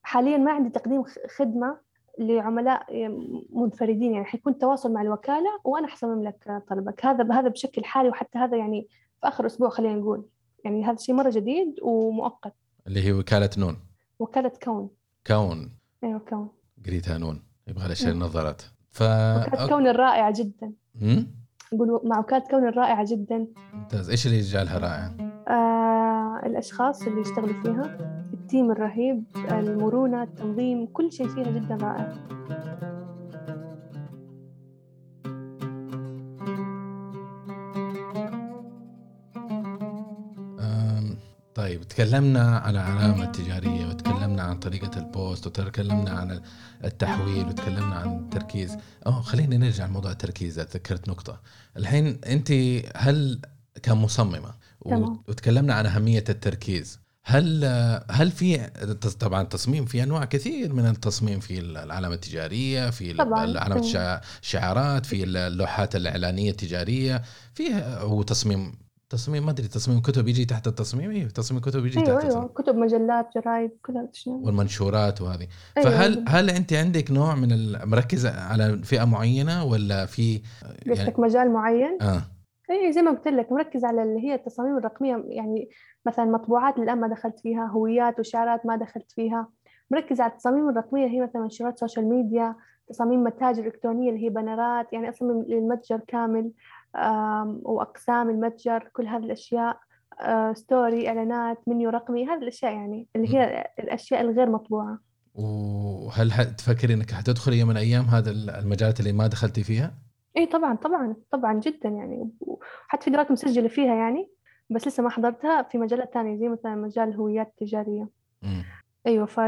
[SPEAKER 1] حاليا ما عندي تقديم خدمة لعملاء منفردين يعني حيكون تواصل مع الوكالة وأنا حصمم لك طلبك. هذا هذا بشكل حالي وحتى هذا يعني في آخر أسبوع خلينا نقول. يعني هذا شيء مرة جديد ومؤقت.
[SPEAKER 2] اللي هي وكالة نون.
[SPEAKER 1] وكالة كون.
[SPEAKER 2] كون.
[SPEAKER 1] أيوة كون.
[SPEAKER 2] قريتها نون. يبغى لها شيء
[SPEAKER 1] مم.
[SPEAKER 2] نظرات ف
[SPEAKER 1] وكالة كون الرائعة جدا.
[SPEAKER 2] مم؟
[SPEAKER 1] أقول مع وكالة كون الرائعة جدا.
[SPEAKER 2] ممتاز. إيش اللي يجعلها رائعة؟
[SPEAKER 1] آه الأشخاص اللي يشتغلوا فيها. ال team الرهيب المرونة التنظيم كل شيء فيها جدا رائع.
[SPEAKER 2] طيب تكلمنا على العلامة التجارية وتكلمنا عن طريقة ال post وتكلمنا عن التحويل وتكلمنا عن التركيز. أوه خلينا نرجع لموضوع التركيز ذكرت نقطة. الحين أنت هل كمصممة وتكلمنا عن أهمية التركيز هل هل في طبعا التصميم في أنواع كثير من التصميم في العلامة التجارية في
[SPEAKER 1] طبعاً.
[SPEAKER 2] علامه الشع- الشعارات في اللوحات الإعلانية التجارية في هو تصميم تصميم ما أدري تصميم كتب يجي تحت التصميم؟ أيوه تصميم كتب يجي
[SPEAKER 1] أيوة
[SPEAKER 2] تحت
[SPEAKER 1] أيوة
[SPEAKER 2] التصميم.
[SPEAKER 1] كتب مجلات جرايد كل هذا الشيء
[SPEAKER 2] والمنشورات وهذه.
[SPEAKER 1] أيوة
[SPEAKER 2] فهل هل أنت عندك نوع من ال- مركزه على فئة معينة ولا في يعني
[SPEAKER 1] قصدك مجال معين؟
[SPEAKER 2] آه.
[SPEAKER 1] اي زي ما قلت لك مركز على اللي هي التصاميم الرقمية يعني مثلا مطبوعات الآن ما دخلت فيها هويات وشعارات ما دخلت فيها. مركز على التصاميم الرقمية اللي هي مثلا منشورات social media تصاميم متاجر إلكترونية اللي هي بانرات يعني أصمم للمتجر كامل آم، وأقسام المتجر كل هذه الأشياء آه، story إعلانات منيو رقمي هذه الأشياء يعني اللي هي الأشياء الغير مطبوعة.
[SPEAKER 2] وهل تفكري إنك حتدخلي يوم من الأيام هذا المجالات اللي ما دخلتي فيها؟
[SPEAKER 1] اي طبعا طبعا طبعا جدا يعني وحتى في دورات مسجلة فيها يعني. بس لسه ما حضرتها في مجالات تانية زي مثلا مجال الهويات التجارية
[SPEAKER 2] مم.
[SPEAKER 1] أيوة ف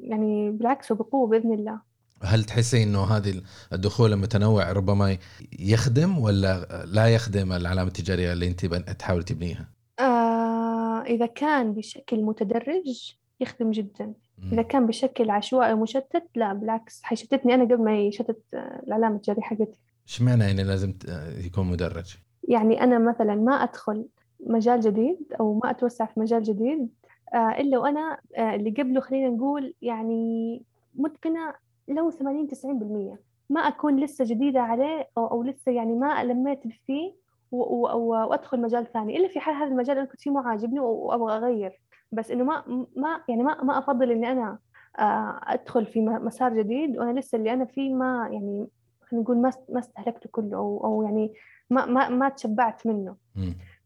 [SPEAKER 1] يعني بالعكس وبقوة بإذن الله
[SPEAKER 2] هل تحسي إنه هذه الدخول المتنوع ربما يخدم ولا لا يخدم العلامة التجارية اللي أنت تحاول تبنيها؟
[SPEAKER 1] آه إذا كان بشكل متدرج يخدم جدا. إذا كان بشكل عشوائي ومشتت لا بالعكس حيشتتني أنا قبل ما يشتت العلامة التجارية حقتي
[SPEAKER 2] اشمعنى يعني لازم يكون مدرج؟
[SPEAKER 1] يعني أنا مثلا ما أدخل مجال جديد أو ما أتوسع في مجال جديد آه، إلا وأنا آه، اللي قبله خلينا نقول يعني متقنة لو 80 90% ما أكون لسه جديدة عليه أو, أو لسه يعني ما لميت فيه و- و- و- وأدخل مجال ثاني إلا في حال هذا المجال أنا كنت فيه مو عاجبني و- وأبغى أغير. بس إنه ما ما يعني ما ما أفضل إني أنا آه، أدخل في مسار جديد وأنا لسه اللي أنا فيه ما يعني خلينا نقول ما ما استهلكته كله أو أو يعني ما ما ما تشبعت منه.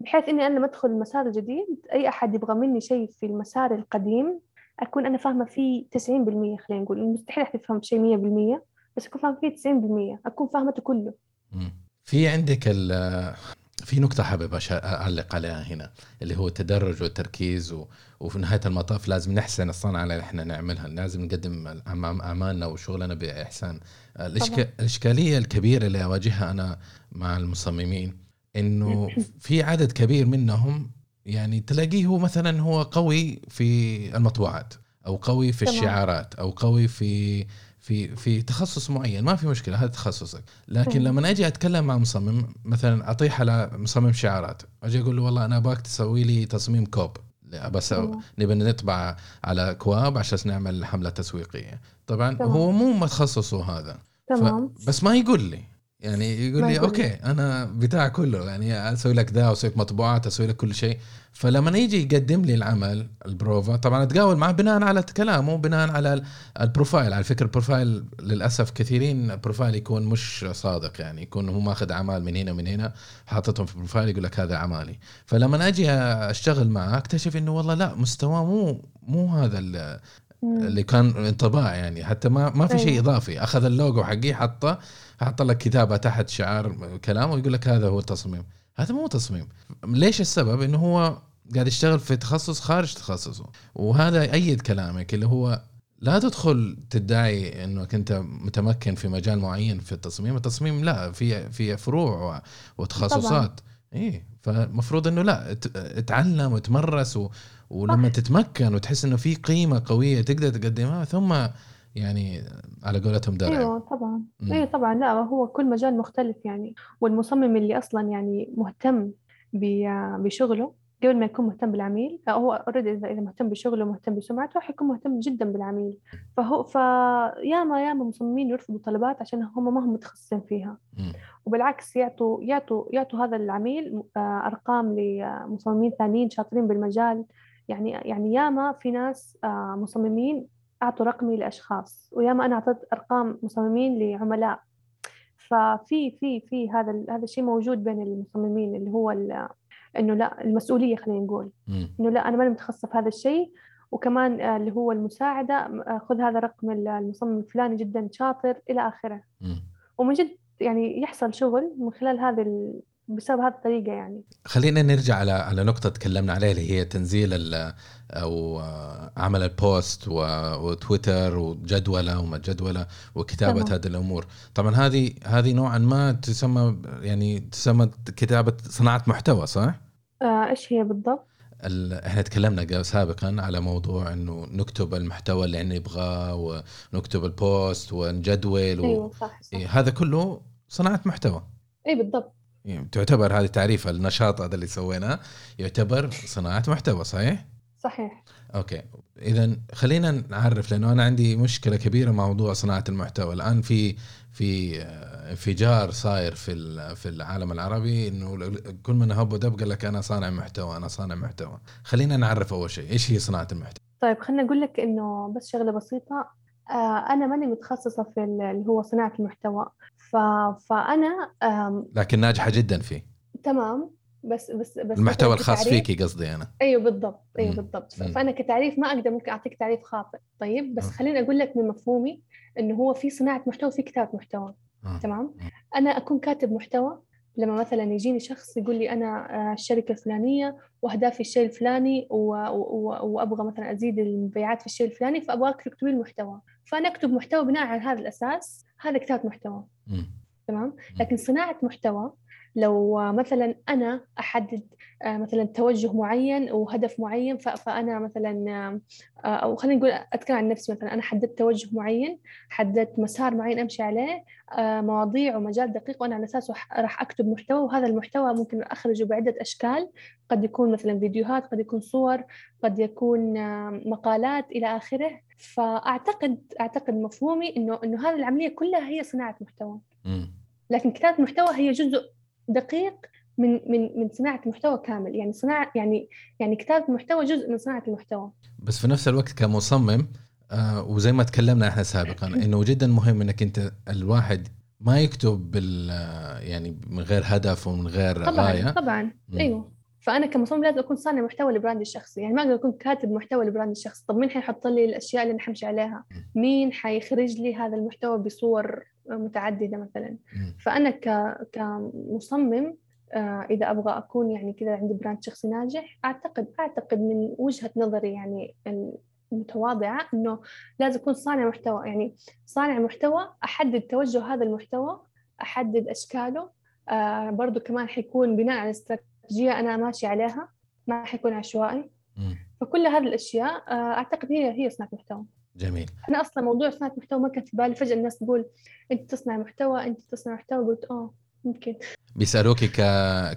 [SPEAKER 1] بحيث إني أنا لما أدخل المسار الجديد أي أحد يبغى مني شيء في المسار القديم أكون أنا فاهمة فيه 90% خلينا نقول. مستحيل أحد يفهم شيء 100% بس أكون فاهمة فيه 90% أكون فاهمته كله.
[SPEAKER 2] في عندك ال في نقطة حابب أعلق عليها هنا اللي هو التدرج والتركيز و... وفي نهاية المطاف لازم نحسن الصنعة اللي إحنا نعملها. لازم نقدم أعم- أعمالنا وشغلنا بإحسان. الإشك... الإشكالية الكبيرة اللي أواجهها أنا مع المصممين إنه في عدد كبير منهم يعني تلاقيه هو مثلا هو قوي في المطبوعات أو قوي في. الشعارات أو قوي في في في تخصص معين ما في مشكلة هذا تخصصك لكن. لما أجي أتكلم مع مصمم مثلا أطيح على مصمم شعارات أجي أقول له والله أنا أبغاك تسوي لي تصميم كوب بس. نبي نطبع على أكواب عشان نعمل حملة تسويقية طبعا
[SPEAKER 1] تمام.
[SPEAKER 2] هو مو متخصصه هذا
[SPEAKER 1] تمام
[SPEAKER 2] بس ما يقول لي يعني يقول لي okay أنا بتاع كله يعني أسوي لك ذا أسوي لك مطبوعات أسوي لك كل شيء. فلما يجي يقدم لي العمل البروفا طبعا أتقاول معه بناء على كلامه بناء على ال- ال profile. على فكرة ال profile للأسف كثيرين ال profile يكون مش صادق يعني يكون هو ماخذ أعمال من هنا ومن هنا حاططهم في ال profile يقول لك هذا أعمالي. فلما أجي أشتغل معه أكتشف إنه والله لا مستواه مو مو هذا. اللي كان انطباع يعني. حتى ما ما في شيء
[SPEAKER 1] أيوة.
[SPEAKER 2] إضافي. أخذ اللوجو حقي حطه حط لك كتابه تحت شعار كلام ويقول لك هذا هو التصميم. هذا مو تصميم. ليش السبب؟ إنه هو قاعد يشتغل في تخصص خارج تخصصه. وهذا يأيد كلامك اللي هو لا تدخل تدعي انك انت متمكن في مجال معين في التصميم. التصميم لا في في فروع وتخصصات. إيه فالمفروض إنه لا اتعلم وتمرس و ولما
[SPEAKER 1] صح.
[SPEAKER 2] تتمكن وتحس إنه في قيمة قوية تقدر تقدمها ثم يعني على قولتهم درع.
[SPEAKER 1] أيوه طبعا.
[SPEAKER 2] مم.
[SPEAKER 1] أيوه طبعا. لا هو كل مجال مختلف يعني. والمصمم اللي أصلا يعني مهتم بشغله قبل ما يكون مهتم بالعميل هو اوريدي إذا مهتم بشغله ومهتم بسمعته حيكون مهتم جدا بالعميل. فهو فياما ياما مصممين يرفضوا طلبات عشان هم ما هم متخصصين فيها. وبالعكس يعطوا يعطوا يعطوا هذا العميل آه، أرقام لمصممين ثانيين شاطرين بالمجال. يعني يعني ياما في ناس آه، مصممين أعطوا رقمي لأشخاص وياما أنا أعطيت أرقام مصممين لعملاء ففي في في هذا هذا الشيء موجود بين المصممين اللي هو إنه لا المسؤولية خلينا نقول. إنه لا أنا ماني متخصصه في هذا الشيء وكمان آه، اللي هو المساعدة آه، خذ هذا رقم المصمم الفلاني جدا شاطر إلى
[SPEAKER 2] آخره.
[SPEAKER 1] ومن جد يعني يحصل شغل من خلال هذا ال... بسبب هذه الطريقة يعني
[SPEAKER 2] خلينا نرجع على على نقطة تكلمنا عليها اللي هي تنزيل ال- أو عمل البوست وتويتر وجدولة وما جدولة وكتابة
[SPEAKER 1] تمام.
[SPEAKER 2] هذه الأمور طبعا هذه هذه نوعا ما تسمى يعني تسمى كتابة صناعة محتوى صح؟
[SPEAKER 1] آه إيش هي بالضبط؟
[SPEAKER 2] ال... إحنا تكلمنا سابقا على موضوع إنه نكتب المحتوى اللي نبغاه ونكتب البوست ونجدول و...
[SPEAKER 1] أيوة صح صح
[SPEAKER 2] إيه، هذا كله صناعة محتوى
[SPEAKER 1] أي بالضبط
[SPEAKER 2] يعني تعتبر هذه تعريف النشاط هذا اللي سويناه يعتبر صناعة محتوى صحيح؟
[SPEAKER 1] صحيح.
[SPEAKER 2] أوكي. اذا خلينا نعرف لأنه أنا عندي مشكلة كبيرة مع موضوع صناعة المحتوى. الآن في في انفجار صاير في ال- في العالم العربي إنه كل من هب ودب قال لك أنا صانع محتوى أنا صانع محتوى. خلينا نعرف أول شيء إيش هي صناعة المحتوى؟
[SPEAKER 1] طيب خليني أقول لك إنه بس شغلة بسيطة. آه أنا ماني متخصصة في ال- اللي هو صناعة المحتوى. ف... فأنا آم...
[SPEAKER 2] لكن ناجحة جدا فيه
[SPEAKER 1] تمام بس بس بس
[SPEAKER 2] المحتوى الخاص فيكي قصدي أنا
[SPEAKER 1] أيوه بالضبط
[SPEAKER 2] أيوه.
[SPEAKER 1] بالضبط
[SPEAKER 2] مم.
[SPEAKER 1] فأنا كتعريف ما أقدر ممكن أعطيك تعريف خاطئ طيب بس
[SPEAKER 2] آه.
[SPEAKER 1] خليني أقول لك من مفهومي إنه هو في صناعة محتوى وفي كتابة محتوى
[SPEAKER 2] آه.
[SPEAKER 1] تمام
[SPEAKER 2] مم.
[SPEAKER 1] أنا أكون كاتب محتوى لما مثلا يجيني شخص يقول لي أنا آه، الشركة الفلانية وأهدافي الشيء الفلاني و- و- و- وأبغى مثلا أزيد المبيعات في الشيء الفلاني فأبغاك تكتبي المحتوى فأنا أكتب محتوى بناء على هذا الأساس هذا كتابه محتوى. تمام؟ لكن صناعة محتوى لو آه، مثلا أنا أحدد آه، مثلا توجه معين وهدف معين فأنا مثلا آه، أو خلينا نقول أتكلم عن نفسي مثلا أنا حددت توجه معين حددت مسار معين أمشي عليه آه، مواضيع ومجال دقيق وأنا على أساسه راح أكتب محتوى وهذا المحتوى ممكن أخرجه بعدة أشكال قد يكون مثلا فيديوهات قد يكون صور قد يكون آه، مقالات إلى آخره فأعتقد أعتقد مفهومي إنه إنه هذه العملية كلها هي صناعة محتوى. لكن كتابة محتوى هي جزء دقيق من من من صناعة المحتوى كامل. يعني صناعة يعني يعني كتابة المحتوى جزء من صناعة المحتوى.
[SPEAKER 2] بس في نفس الوقت كمصمم آه وزي ما تكلمنا إحنا سابقا إنه جدا مهم إنك أنت الواحد ما يكتب بال يعني من غير هدف ومن غير
[SPEAKER 1] طبعا
[SPEAKER 2] غاية.
[SPEAKER 1] طبعا.
[SPEAKER 2] مم.
[SPEAKER 1] أيوه. فأنا كمصمم لازم أكون صانع محتوى لبراندي الشخصي. يعني ما أقدر أكون كاتب محتوى لبراندي الشخصي. طب مين حيحط لي الأشياء اللي أنا حمشي عليها؟ مين حيخرج لي هذا المحتوى بصور متعددة مثلا. فأنا كمصمم آه، إذا أبغى أكون يعني كذا عندي براند شخصي ناجح أعتقد أعتقد من وجهة نظري يعني المتواضعة إنه لازم اكون صانع محتوى يعني صانع محتوى أحدد توجه هذا المحتوى أحدد أشكاله آه برضو كمان حيكون بناء على استراتيجية أنا ماشي عليها ما حيكون عشوائي. فكل هذه الأشياء آه أعتقد هي هي صناعة محتوى
[SPEAKER 2] جميل.
[SPEAKER 1] أنا أصلا موضوع صناعة محتوى ما كان في بالي. فجأة الناس تقول أنت تصنع محتوى أنت تصنع محتوى. قلت آه ممكن.
[SPEAKER 2] بيسالوكي ك...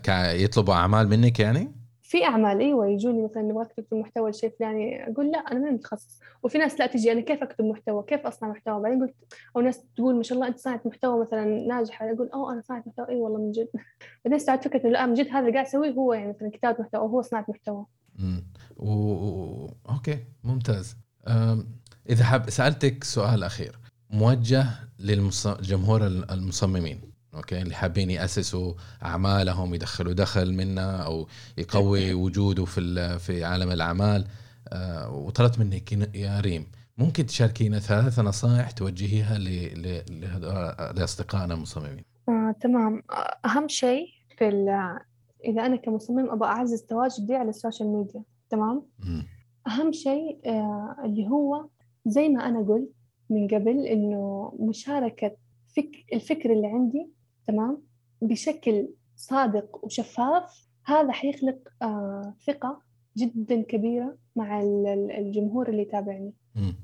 [SPEAKER 2] ك يطلبوا أعمال منك يعني؟
[SPEAKER 1] في أعمال إيوه يجوني مثلا نبغاك تكتب محتوى لشيء فلاني. أقول لا أنا ماني متخصص. وفي ناس لا تجي أنا كيف أكتب محتوى؟ كيف أصنع محتوى؟ بعدين قلت أو ناس تقول ما شاء الله أنت صانعه محتوى مثلا ناجحة. أقول اوه أنا صانعه محتوى. إي والله من جد. بعدين استوعبت فكرة إنه لا من جد هذا اللي قاعد اسويه هو يعني مثلا كتابة محتوى أو هو صناعة محتوى.
[SPEAKER 2] مم. و... و... okay ممتاز. أم... إذا حاب سألتك سؤال أخير. موجه للجمهور المصممين okay؟ اللي حابين يأسسوا أعمالهم يدخلوا دخل منها أو يقوي وجوده في في عالم الأعمال. آه، وطلبت منك يا ريم ممكن تشاركينا ثلاث نصائح توجهيها لاصدقائنا المصممين؟
[SPEAKER 1] آه، تمام. أهم شيء في ال- إذا أنا كمصمم أبغى أعزز تواجدي على السوشيال ميديا تمام؟
[SPEAKER 2] مم.
[SPEAKER 1] أهم شيء آه، اللي هو زي ما أنا قلت من قبل إنه مشاركة فك الفكر اللي عندي تمام؟ بشكل صادق وشفاف هذا حيخلق آه، ثقة جدا كبيرة مع ال- ال- الجمهور اللي يتابعني.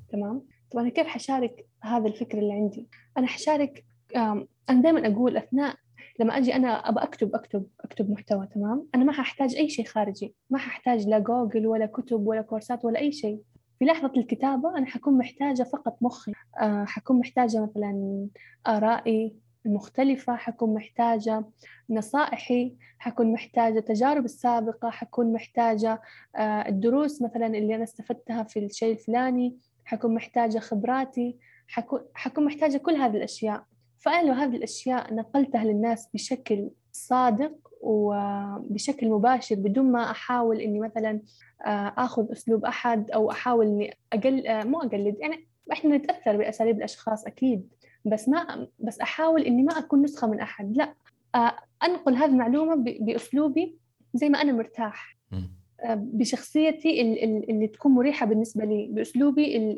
[SPEAKER 1] تمام؟ طب أنا كيف حشارك هذا الفكر اللي عندي؟ أنا حشارك آم، أنا دائما أقول أثناء لما أجي أنا أبى أكتب أكتب أكتب محتوى تمام؟ أنا ما ححتاج أي شيء خارجي ما ححتاج لا جوجل ولا كتب ولا كورسات ولا أي شيء. في لحظة الكتابة أنا حكون محتاجة فقط مخي. آه، حكون محتاجة مثلا آرائي المختلفة حكون محتاجة نصائحي حكون محتاجة تجارب السابقة حكون محتاجة آه، الدروس مثلا اللي أنا استفدتها في الشيء الفلاني حكون محتاجة خبراتي حكون, حكون محتاجة كل هذه الأشياء. فأنا لو هذه الأشياء نقلتها للناس بشكل صادق وبشكل مباشر بدون ما أحاول إني مثلا آه، آخذ أسلوب أحد أو أحاول إني أقل آه، مو أقلد يعني إحنا نتأثر بأساليب الأشخاص أكيد بس ما بس أحاول إني ما أكون نسخة من أحد لا آه، أنقل هذه المعلومة ب- بأسلوبي زي ما أنا مرتاح. بشخصيتي ال- ال- اللي تكون مريحة بالنسبة لي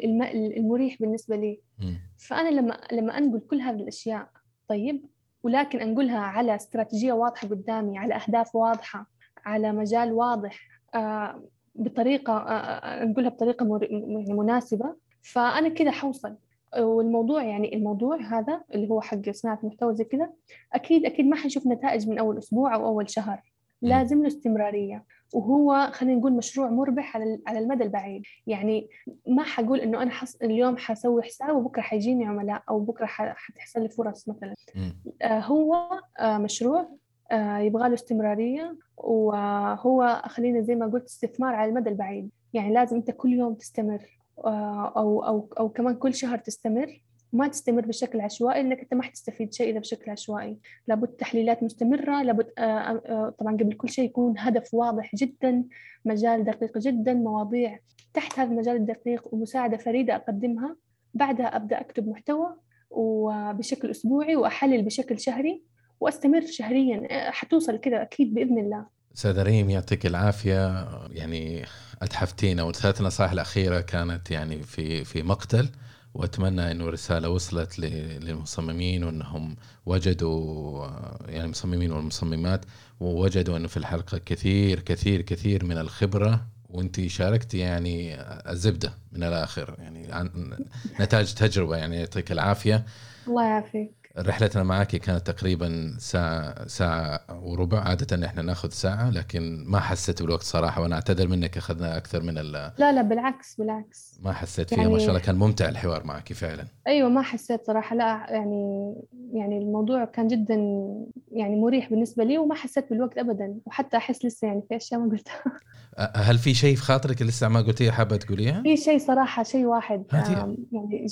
[SPEAKER 1] الم- المريح بالنسبة لي
[SPEAKER 2] مم.
[SPEAKER 1] فأنا لما لما أنقل كل هذه الأشياء طيب ولكن أنقلها على استراتيجية واضحة قدامي على أهداف واضحة على مجال واضح آه، بطريقة آه، آه، أنقلها بطريقة يعني مناسبة. فأنا كده حوصل. والموضوع يعني الموضوع هذا اللي هو حق صناعة محتوى زي كده أكيد أكيد ما حنشوف نتائج من أول أسبوع أو أول شهر. لازم له استمرارية. وهو خلينا نقول مشروع مربح على على المدى البعيد. يعني ما حقول إنه أنا حص... اليوم حسوي حساب وبكرة حيجيني عملاء أو بكرة ح... حتحصل لي فرص مثلا.
[SPEAKER 2] مم.
[SPEAKER 1] آه هو آه مشروع آه يبغى له استمرارية وهو خلينا زي ما قلت استثمار على المدى البعيد. يعني لازم أنت كل يوم تستمر أو أو أو كمان كل شهر تستمر. ما تستمر بشكل عشوائي لأنك أنت ما حتستفيد شيء اذا بشكل عشوائي. لابد تحليلات مستمرة لابد آه آه طبعا قبل كل شيء يكون هدف واضح جدا مجال دقيق جدا مواضيع تحت هذا المجال الدقيق ومساعدة فريدة أقدمها. بعدها أبدأ أكتب محتوى وبشكل أسبوعي وأحلل بشكل شهري وأستمر شهريا. آه، حتوصل كذا أكيد بإذن الله.
[SPEAKER 2] أستاذ ريم يعطيك العافية. يعني اتحفتينا والثلاث نصائح الأخيرة كانت يعني في في مقتل. وأتمنى إنه الرساله وصلت للمصممين وإنهم وجدوا يعني المصممين والمصممات ووجدوا إنه في الحلقة كثير كثير كثير من الخبرة وانت شاركتي يعني الزبدة من الآخر يعني عن نتاج تجربة يعني يعطيك العافية.
[SPEAKER 1] الله يعافيك.
[SPEAKER 2] رحلتنا معك كانت تقريبا ساعة ساعة وربع. عادة إحنا نأخذ ساعة لكن ما حسيت بالوقت صراحة وأنا أعتذر منك أخذنا أكثر من ال
[SPEAKER 1] لا لا بالعكس بالعكس.
[SPEAKER 2] ما حسيت فيها
[SPEAKER 1] يعني-
[SPEAKER 2] ما شاء الله كان ممتع الحوار معك فعلا.
[SPEAKER 1] أيوه ما حسيت صراحة لا يعني يعني الموضوع كان جدا يعني مريح بالنسبة لي وما حسيت بالوقت ابدا. وحتى أحس لسه يعني في أشياء ما قلتها.
[SPEAKER 2] هل في شيء في خاطرك لسه ما قلتيه حابة تقوليها؟
[SPEAKER 1] في شيء صراحة شيء واحد يعني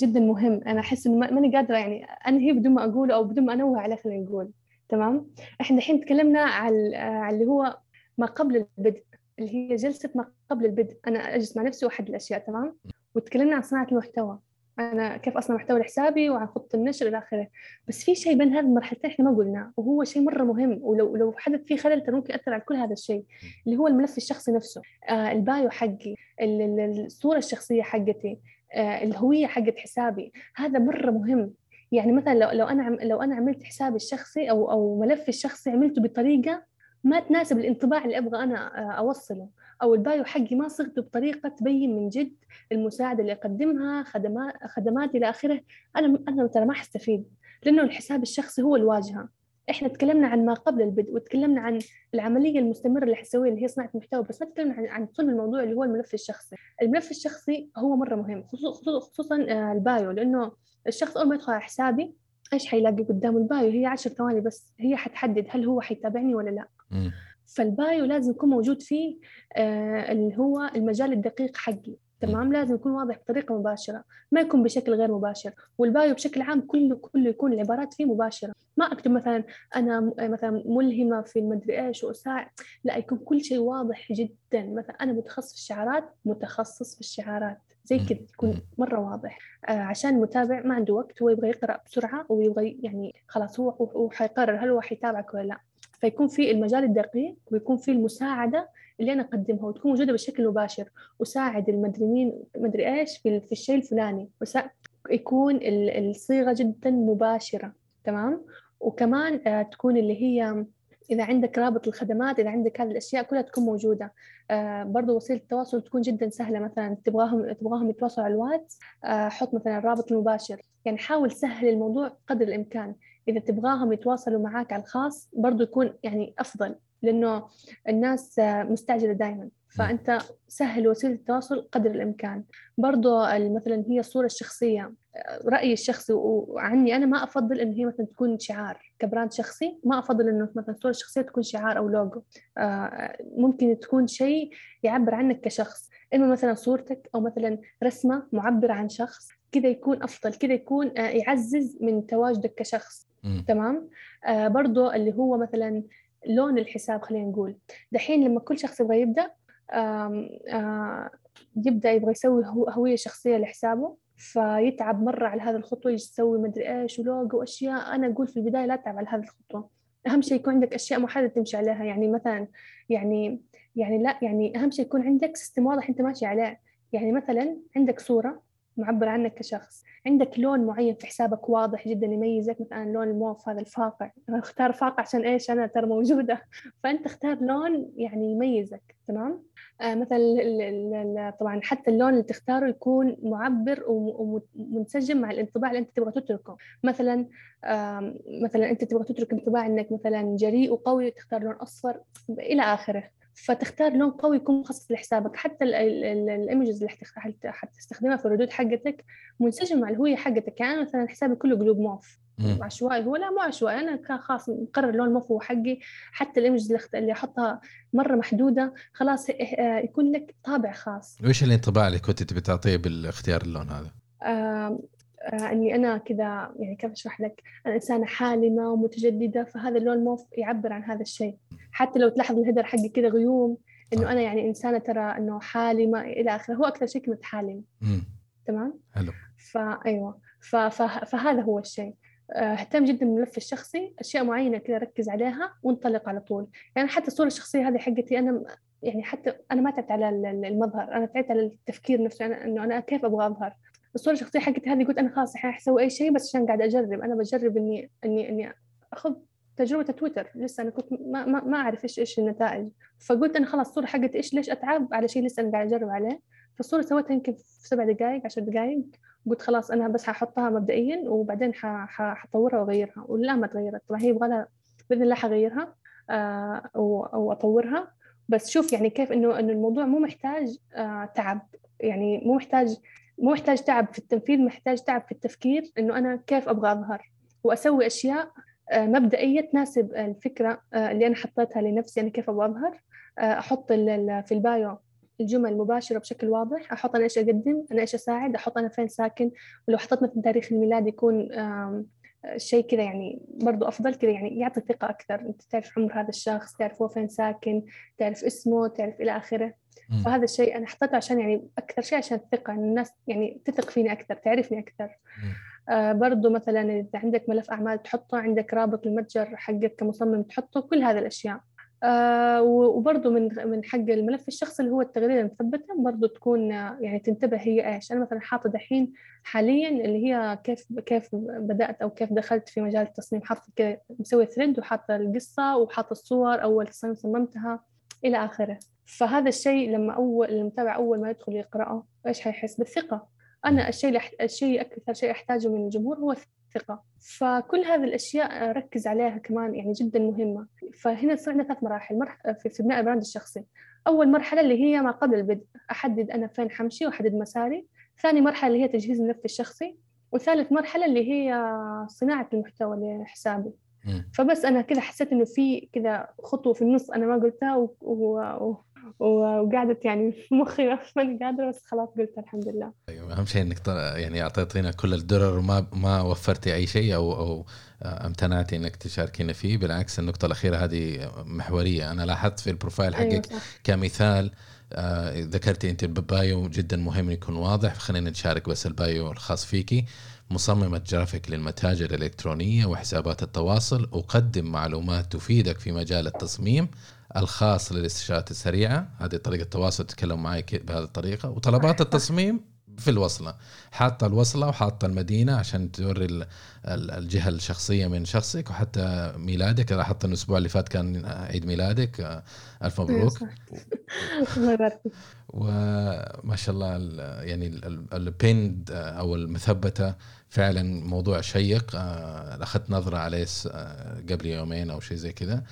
[SPEAKER 1] جدا مهم. أنا أحس إنه ما- ماني قادرة يعني أنهي بدون ما أقوله أو بدون ما أنوه عليه خلينا نقول تمام؟ إحنا الحين تكلمنا على اللي هو ما قبل البدء اللي هي جلسة ما قبل البدء. أنا أجلس مع نفسي وأحدد الأشياء تمام؟ وتكلمنا عن صناعة المحتوى. أنا كيف أصنع محتوى لحسابي وعن خطة النشر إلى آخره. بس في شيء بين هذه المرحلتين إحنا ما قلناه وهو شيء مرة مهم. ولو لو حدث فيه خلل ترى ممكن يأثر على كل هذا الشيء اللي هو الملف الشخصي نفسه. آه البايو حقي ال- ال- الصورة الشخصية حقتي آه الهوية حقت حسابي. هذا مرة مهم. يعني مثلا لو لو عم لو أنا عملت حسابي الشخصي أو أو ملفي الشخصي عملته بطريقة ما تناسب الانطباع اللي أبغى أنا آه، أوصله أو البايو حقي ما صغته بطريقة تبين من جد المساعدة اللي أقدمها خدمات خدمات إلى آخره أنا أنا ترى ما حستفيد لأنه الحساب الشخصي هو الواجهة. إحنا تكلمنا عن ما قبل البدء وتكلمنا عن العملية المستمرة اللي حسويها اللي هي صناعة محتوى بس ما تكلمنا عن عن صلب الموضوع اللي هو الملف الشخصي. الملف الشخصي هو مرة مهم خصوص- خصوص- خصوصا آه، البايو لأنه الشخص أول ما يدخل على حسابي إيش حيلاقي قدامه؟ ال bio هي عشر ثواني بس هي حتحدد هل هو حيتابعني ولا لا.
[SPEAKER 2] مم.
[SPEAKER 1] فال bio لازم يكون موجود فيه آه اللي هو المجال الدقيق حقي تمام؟ لازم يكون واضح بطريقة مباشرة ما يكون بشكل غير مباشر. وال bio بشكل عام كله كله يكون العبارات فيه مباشرة. ما أكتب مثلا أنا م- مثلا ملهمة في المدري إيش وأساعد لا يكون كل شيء واضح جدا. مثلا أنا متخصص في الشعارات متخصص في الشعارات. زي. كذا يكون. مرة واضح. آه عشان المتابع ما عنده وقت هو يبغى يقرأ بسرعة ويبغى يعني خلاص هو هو حيقرر هل هو حيتابعك ولا لأ. فيكون في المجال الدقيق ويكون في المساعدة اللي أنا أقدمها وتكون موجودة بشكل مباشر. أساعد المدري مين مدري إيش في, في الشيء الفلاني. وسا... يكون ال- الصيغة جدا مباشرة تمام؟ وكمان آه، تكون اللي هي إذا عندك رابط الخدمات إذا عندك هذه الأشياء كلها تكون موجودة. آه برضو وسيلة التواصل تكون جدا سهلة. مثلا تبغاهم تبغاهم يتواصلوا على الواتس آه حط مثلا الرابط المباشر. يعني حاول سهل الموضوع قدر الإمكان. إذا تبغاهم يتواصلوا معاك على الخاص برضو يكون يعني أفضل لأنه الناس آه، مستعجلة دائما فأنت سهل وسيلة التواصل قدر الإمكان. برضو مثلا هي الصورة الشخصية. رأيي الشخصي وعني أنا ما أفضل إن هي مثلا تكون شعار كبراند شخصي ما أفضل إنه مثلا الصورة الشخصية تكون شعار أو لوجو. آه، ممكن تكون شيء يعبر عنك كشخص. إما مثلا صورتك أو مثلا رسمة معبرة عن شخص كذا يكون أفضل كذا يكون آه، يعزز من تواجدك كشخص.
[SPEAKER 2] مم.
[SPEAKER 1] تمام؟ آه برضو اللي هو مثلا لون الحساب خلينا نقول. دحين لما كل شخص يبغى آه يبدأ يبغى يسوي هو- هوية شخصية لحسابه فيتعب مرة على هذه الخطوة يسوي مدري إيش ولوجو وأشياء. أنا أقول في البداية لا تتعب على هذه الخطوة. أهم شيء يكون عندك أشياء محددة تمشي عليها. يعني مثلا يعني يعني لا يعني أهم شيء يكون عندك سيستم واضح أنت ماشي عليه. يعني مثلا عندك صورة. معبرة عنك كشخص. عندك لون معين في حسابك واضح جدا يميزك مثلا لون الموف هذا الفاقع. أختار فاقع عشان إيش؟ أنا ترى موجودة. فأنت اختار لون يعني يميزك تمام؟ آه مثلا طبعا حتى اللون اللي تختاره يكون معبر وم- ومنسجم مع الانطباع اللي أنت تبغى تتركه. مثلا آم، مثلا أنت تبغى تترك انطباع إنك مثلا جريء وقوي تختار لون أصفر إلى آخره. فتختار لون قوي يكون مخصص لحسابك. حتى الايمجز اللي حتستخدمها في الردود حقتك منسجم مع الهوية حقتك. يعني مثلا حسابي كله قلوب موف. عشوائي. هو لا مو عشوائي. أنا كان خلاص مقرر لون موف هو حقي. حتى الإيمج اللي أخت- اللي أحطها مرة محدودة خلاص آه، يكون لك طابع خاص.
[SPEAKER 2] وإيش الانطباع اللي كنت تبي تعطيه بالاختيار اللون هذا؟
[SPEAKER 1] آه، إني أنا كذا يعني كيف أشرح لك؟ أنا إنسانة حالمة ومتجددة فهذا اللون الموف يعبر عن هذا الشيء. حتى لو تلاحظ الهدر حقي كذا غيوم
[SPEAKER 2] إنه.
[SPEAKER 1] أنا يعني إنسانة ترى إنه حالمة إلى آخره. هو أكثر شيء كلمة حالم. تمام؟
[SPEAKER 2] حلو.
[SPEAKER 1] فايوه ف... فهذا هو الشيء. آه، أهتم جدا بالملف الشخصي أشياء معينة كذا ركز عليها وانطلق على طول. يعني حتى الصورة الشخصية هذه حقتي أنا يعني حتى أنا ما تعبت على ال- ال- المظهر أنا تعبت على التفكير نفسه أنا إنه أنا كيف أبغى أظهر؟ الصورة الشخصية حقتي هذه قلت أنا خلاص الحين حسوي أي شيء بس عشان قاعدة أجرب. أنا بجرب إني إني إني أخذ تجربة تويتر. لسه أنا كنت ما, ما, أعرف إيش إيش النتائج. فقلت أنا خلاص الصورة حقتي إيش؟ ليش أتعب؟ على شيء لسه أنا قاعد أجرب عليه. فالصورة سويتها يمكن في سبع دقائق عشر دقائق قلت خلاص أنا بس ححطها مبدئيا وبعدين حطورها وأغيرها. ولا ما تغيرت. طبعا هي يبغى بإذن الله حغيرها آه أطورها بس شوف يعني كيف إنه إنه الموضوع مو محتاج آه تعب. يعني مو محتاج مو محتاج تعب في التنفيذ محتاج تعب في التفكير إنه أنا كيف أبغى أظهر. وأسوي أشياء آه، مبدئية تناسب الفكرة آه، اللي أنا حطيتها لنفسي أنا كيف أبغى أظهر. آه، ال- في البايو الجمل مباشرة بشكل واضح أحط أنا إيش أقدم أنا إيش أساعد أحط أنا فين ساكن. ولو حطيت مثلا تاريخ الميلاد يكون شيء كذا يعني برضو أفضل كذا يعني يعطي ثقة أكثر أنت تعرف عمر هذا الشخص تعرف هو فين ساكن تعرف اسمه تعرف إلى آخره. فهذا الشيء أنا حطيته عشان يعني أكثر شيء عشان الثقة الناس يعني تثق فيني أكثر تعرفني أكثر. آه برضو مثلا إذا عندك ملف أعمال تحطه عندك رابط المتجر حقك كمصمم تحطه كل هذه الأشياء آه و- وبرضو من من حق الملف الشخصي اللي هو التغريدة المثبتة برضو تكون آه، يعني تنتبه هي إيش. أنا مثلا حاطة دحين حاليا اللي هي كيف كيف بدأت أو كيف دخلت في مجال التصميم. حاطة كده مسوي ثريد وحاطة القصة وحاطة الصور أول تصميم صممتها إلى آخره. فهذا الشيء لما أول المتابع أول ما يدخل يقرأه إيش حيحس؟ بالثقة. أنا الشيء الشيء أكثر شيء أحتاجه من الجمهور هو الثقة فكل هذه الأشياء ركز عليها كمان يعني جدا مهمة. فهنا صار عندنا ثلاث مراحل. في بناء البراند الشخصي. أول مرحلة اللي هي ما قبل البدء. أحدد أنا فين حمشي وأحدد مساري. ثاني مرحلة اللي هي تجهيز الملف الشخصي. وثالث مرحلة اللي هي صناعة المحتوى لحسابي. فبس أنا كذا حسيت إنه في كذا خطوة في النص أنا ما قلتها و... و... وقعدت يعني في مخي ماني قادرة بس خلاص قلتها الحمد لله.
[SPEAKER 2] أيوة، أهم شيء إنك يعني أعطيتينا كل الدرر وما ما وفرتي أي شيء أو أو آه، امتنعتي إنك تشاركينا فيه. بالعكس النقطة الأخيرة هذه محورية. أنا لاحظت في ال profile
[SPEAKER 1] أيوة
[SPEAKER 2] حقك
[SPEAKER 1] صح.
[SPEAKER 2] كمثال آه، ذكرتي أنت ال bio جدا مهم يكون واضح. خلينا نشارك بس ال bio الخاص فيكي. مصممة جرافيك للمتاجر الإلكترونية وحسابات التواصل. أقدم معلومات تفيدك في مجال التصميم. الخاص للاستشارات السريعة. هذه طريقة التواصل تتكلم معي بهذه الطريقة. وطلبات. التصميم في الوصلة. حاطة الوصلة وحاطة المدينة عشان توري ال- ال- الجهة الشخصية من شخصك. وحتى ميلادك أنا حاطة الأسبوع اللي فات كان عيد ميلادك.
[SPEAKER 1] أيوة
[SPEAKER 2] مبروك. وما شاء الله ال- يعني ال- ال- ال pinned أو المثبتة فعلا موضوع شيق. آه، اخذت نظرة عليه آه، قبل يومين أو شيء زي كذا.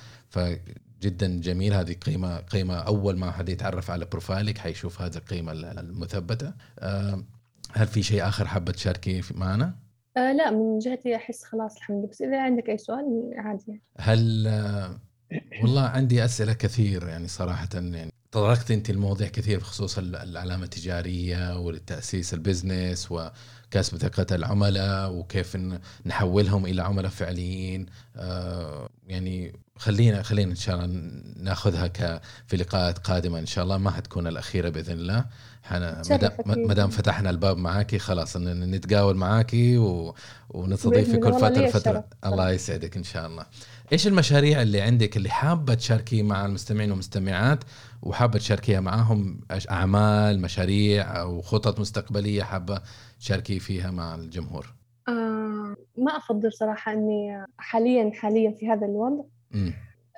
[SPEAKER 2] فجدا جميل. هذه قيمة قيمة أول ما حد يتعرف على profile ك حيشوف هذه القيمة ال- المثبتة. آه، هل في شيء آخر حابة تشاركي معنا؟
[SPEAKER 1] آه لا من جهتي أحس خلاص الحمد لله. بس إذا عندك أي سؤال عادي يعني.
[SPEAKER 2] هل آه، والله عندي أسئلة كثير يعني صراحة يعني. تطرقت أنت المواضيع كثير بخصوص ال- العلامة التجارية والتأسيس ال business وكسب ثقة العملاء وكيف نحولهم إلى عملاء فعليين. آه، يعني خلينا خلينا إن شاء الله ناخذها ك في لقاءات قادمة إن شاء الله ما حتكون الأخيرة بإذن الله. ما دام فتحنا الباب معاكي خلاص نتقاول معاكي و... ونستضيف في
[SPEAKER 1] بإذن
[SPEAKER 2] كل
[SPEAKER 1] فترة
[SPEAKER 2] فتره. الله يسعدك إن شاء الله. إيش المشاريع اللي عندك اللي حابة تشاركي مع المستمعين والمستمعات وحابة تشاركيها معاهم؟ أعمال مشاريع أو خطط مستقبلية حابة تشاركي فيها مع الجمهور؟
[SPEAKER 1] آه ما أفضل صراحة إني حاليا حاليا في هذا الوضع.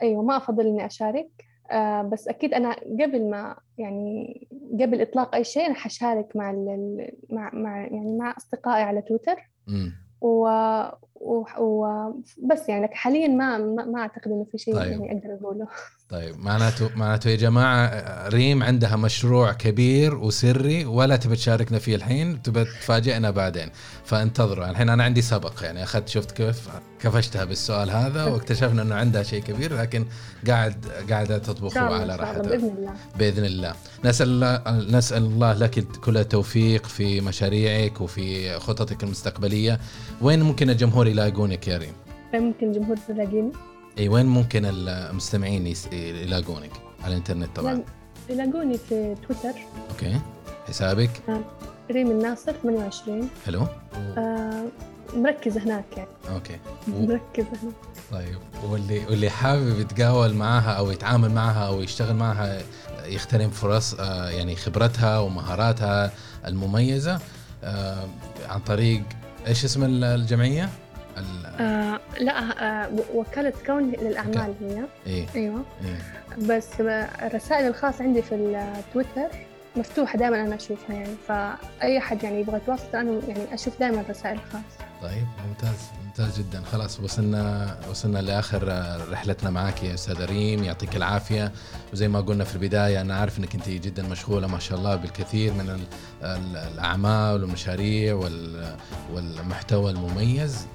[SPEAKER 1] أيوة ما أفضل إني أشارك. آه بس أكيد أنا قبل ما يعني قبل إطلاق أي شيء أنا حشارك مع مع مع يعني مع أصدقائي على تويتر. و, و, و بس يعني لك حاليا ما ما, أعتقد إنه في شيء
[SPEAKER 2] طيب.
[SPEAKER 1] يعني أقدر أقوله.
[SPEAKER 2] طيب معناته معناته يا جماعة ريم عندها مشروع كبير وسري ولا تبي تشاركنا فيه الحين تبي تفاجئنا بعدين. فانتظروا الحين أنا عندي سبق يعني اخذت شفت كيف كفشتها بالسؤال هذا واكتشفنا إنه عندها شيء كبير لكن قاعد
[SPEAKER 1] قاعدة
[SPEAKER 2] تطبخه
[SPEAKER 1] الله
[SPEAKER 2] على راحتها.
[SPEAKER 1] بإذن الله.
[SPEAKER 2] بإذن الله. نسأل الله نسأل الله لك كل التوفيق في مشاريعك وفي خططك المستقبلية. وين ممكن الجمهور يلاقونك يا ريم؟
[SPEAKER 1] ممكن الجمهور يلاقيني
[SPEAKER 2] اي وين ممكن المستمعين يلاقونك؟ على الإنترنت طبعا.
[SPEAKER 1] يلاقوني في تويتر.
[SPEAKER 2] okay. حسابك؟
[SPEAKER 1] ريم الناصر 28
[SPEAKER 2] حلو.
[SPEAKER 1] آه مركزة هناك يعني.
[SPEAKER 2] okay. و-
[SPEAKER 1] مركزة هناك.
[SPEAKER 2] طيب واللي واللي حابب يتقاول معها أو يتعامل معها أو يشتغل معها يغتنم فرص آه، يعني خبرتها ومهاراتها المميزة. آه، عن طريق إيش اسم ال- الجمعية؟
[SPEAKER 1] آه لا آه وكالة كون للأعمال هي.
[SPEAKER 2] إيه.
[SPEAKER 1] أيوة.
[SPEAKER 2] إيه.
[SPEAKER 1] بس الرسائل الخاصة عندي في التويتر مفتوحة دائما أنا أشوفها يعني. فأي أحد يعني يبغى يتواصل أنا يعني أشوف دائما الرسائل الخاصة.
[SPEAKER 2] طيب ممتاز ممتاز جدا. خلاص وصلنا وصلنا لآخر رحلتنا معك يا استاذه ريم. يعطيك العافية. وزي ما قلنا في البداية أنا عارف إنك أنت جدا مشغولة ما شاء الله بالكثير من ال- ال- الأعمال والمشاريع وال- والمحتوى المميز.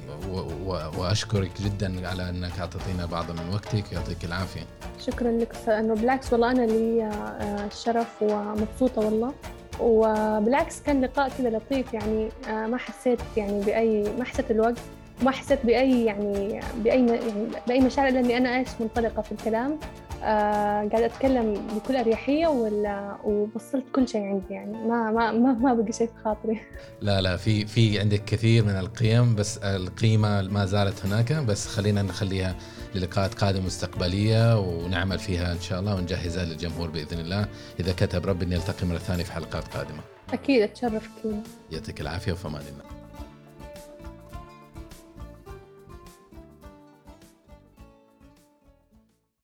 [SPEAKER 2] وأشكرك جدا على إنك أعطيتينا بعض من وقتك. يعطيك العافية.
[SPEAKER 1] شكرا لك أنور بالعكس والله أنا لي آه، الشرف ومبسوطة والله. وبالعكس كان لقاء كذا لطيف يعني آه، ما حسيت يعني بأي ما حسيت الوقت ما حسيت بأي يعني بأي يعني بأي مشاعر إلا إني أنا إيش منطلقة في الكلام. آه قاعدة أتكلم بكل أريحية ولا ووصلت كل شيء عندي يعني ما ما ما, ما بقي شيء في خاطري.
[SPEAKER 2] لا لا في في عندك كثير من القيم بس القيمة ما زالت هناك بس خلينا نخليها للقاءات قادمة مستقبلية ونعمل فيها إن شاء الله ونجهزها للجمهور بإذن الله. إذا كتب ربي نلتقي مرة ثانية في حلقات قادمة.
[SPEAKER 1] أكيد أتشرف كثير
[SPEAKER 2] يعطيك العافية وفي أمان الله.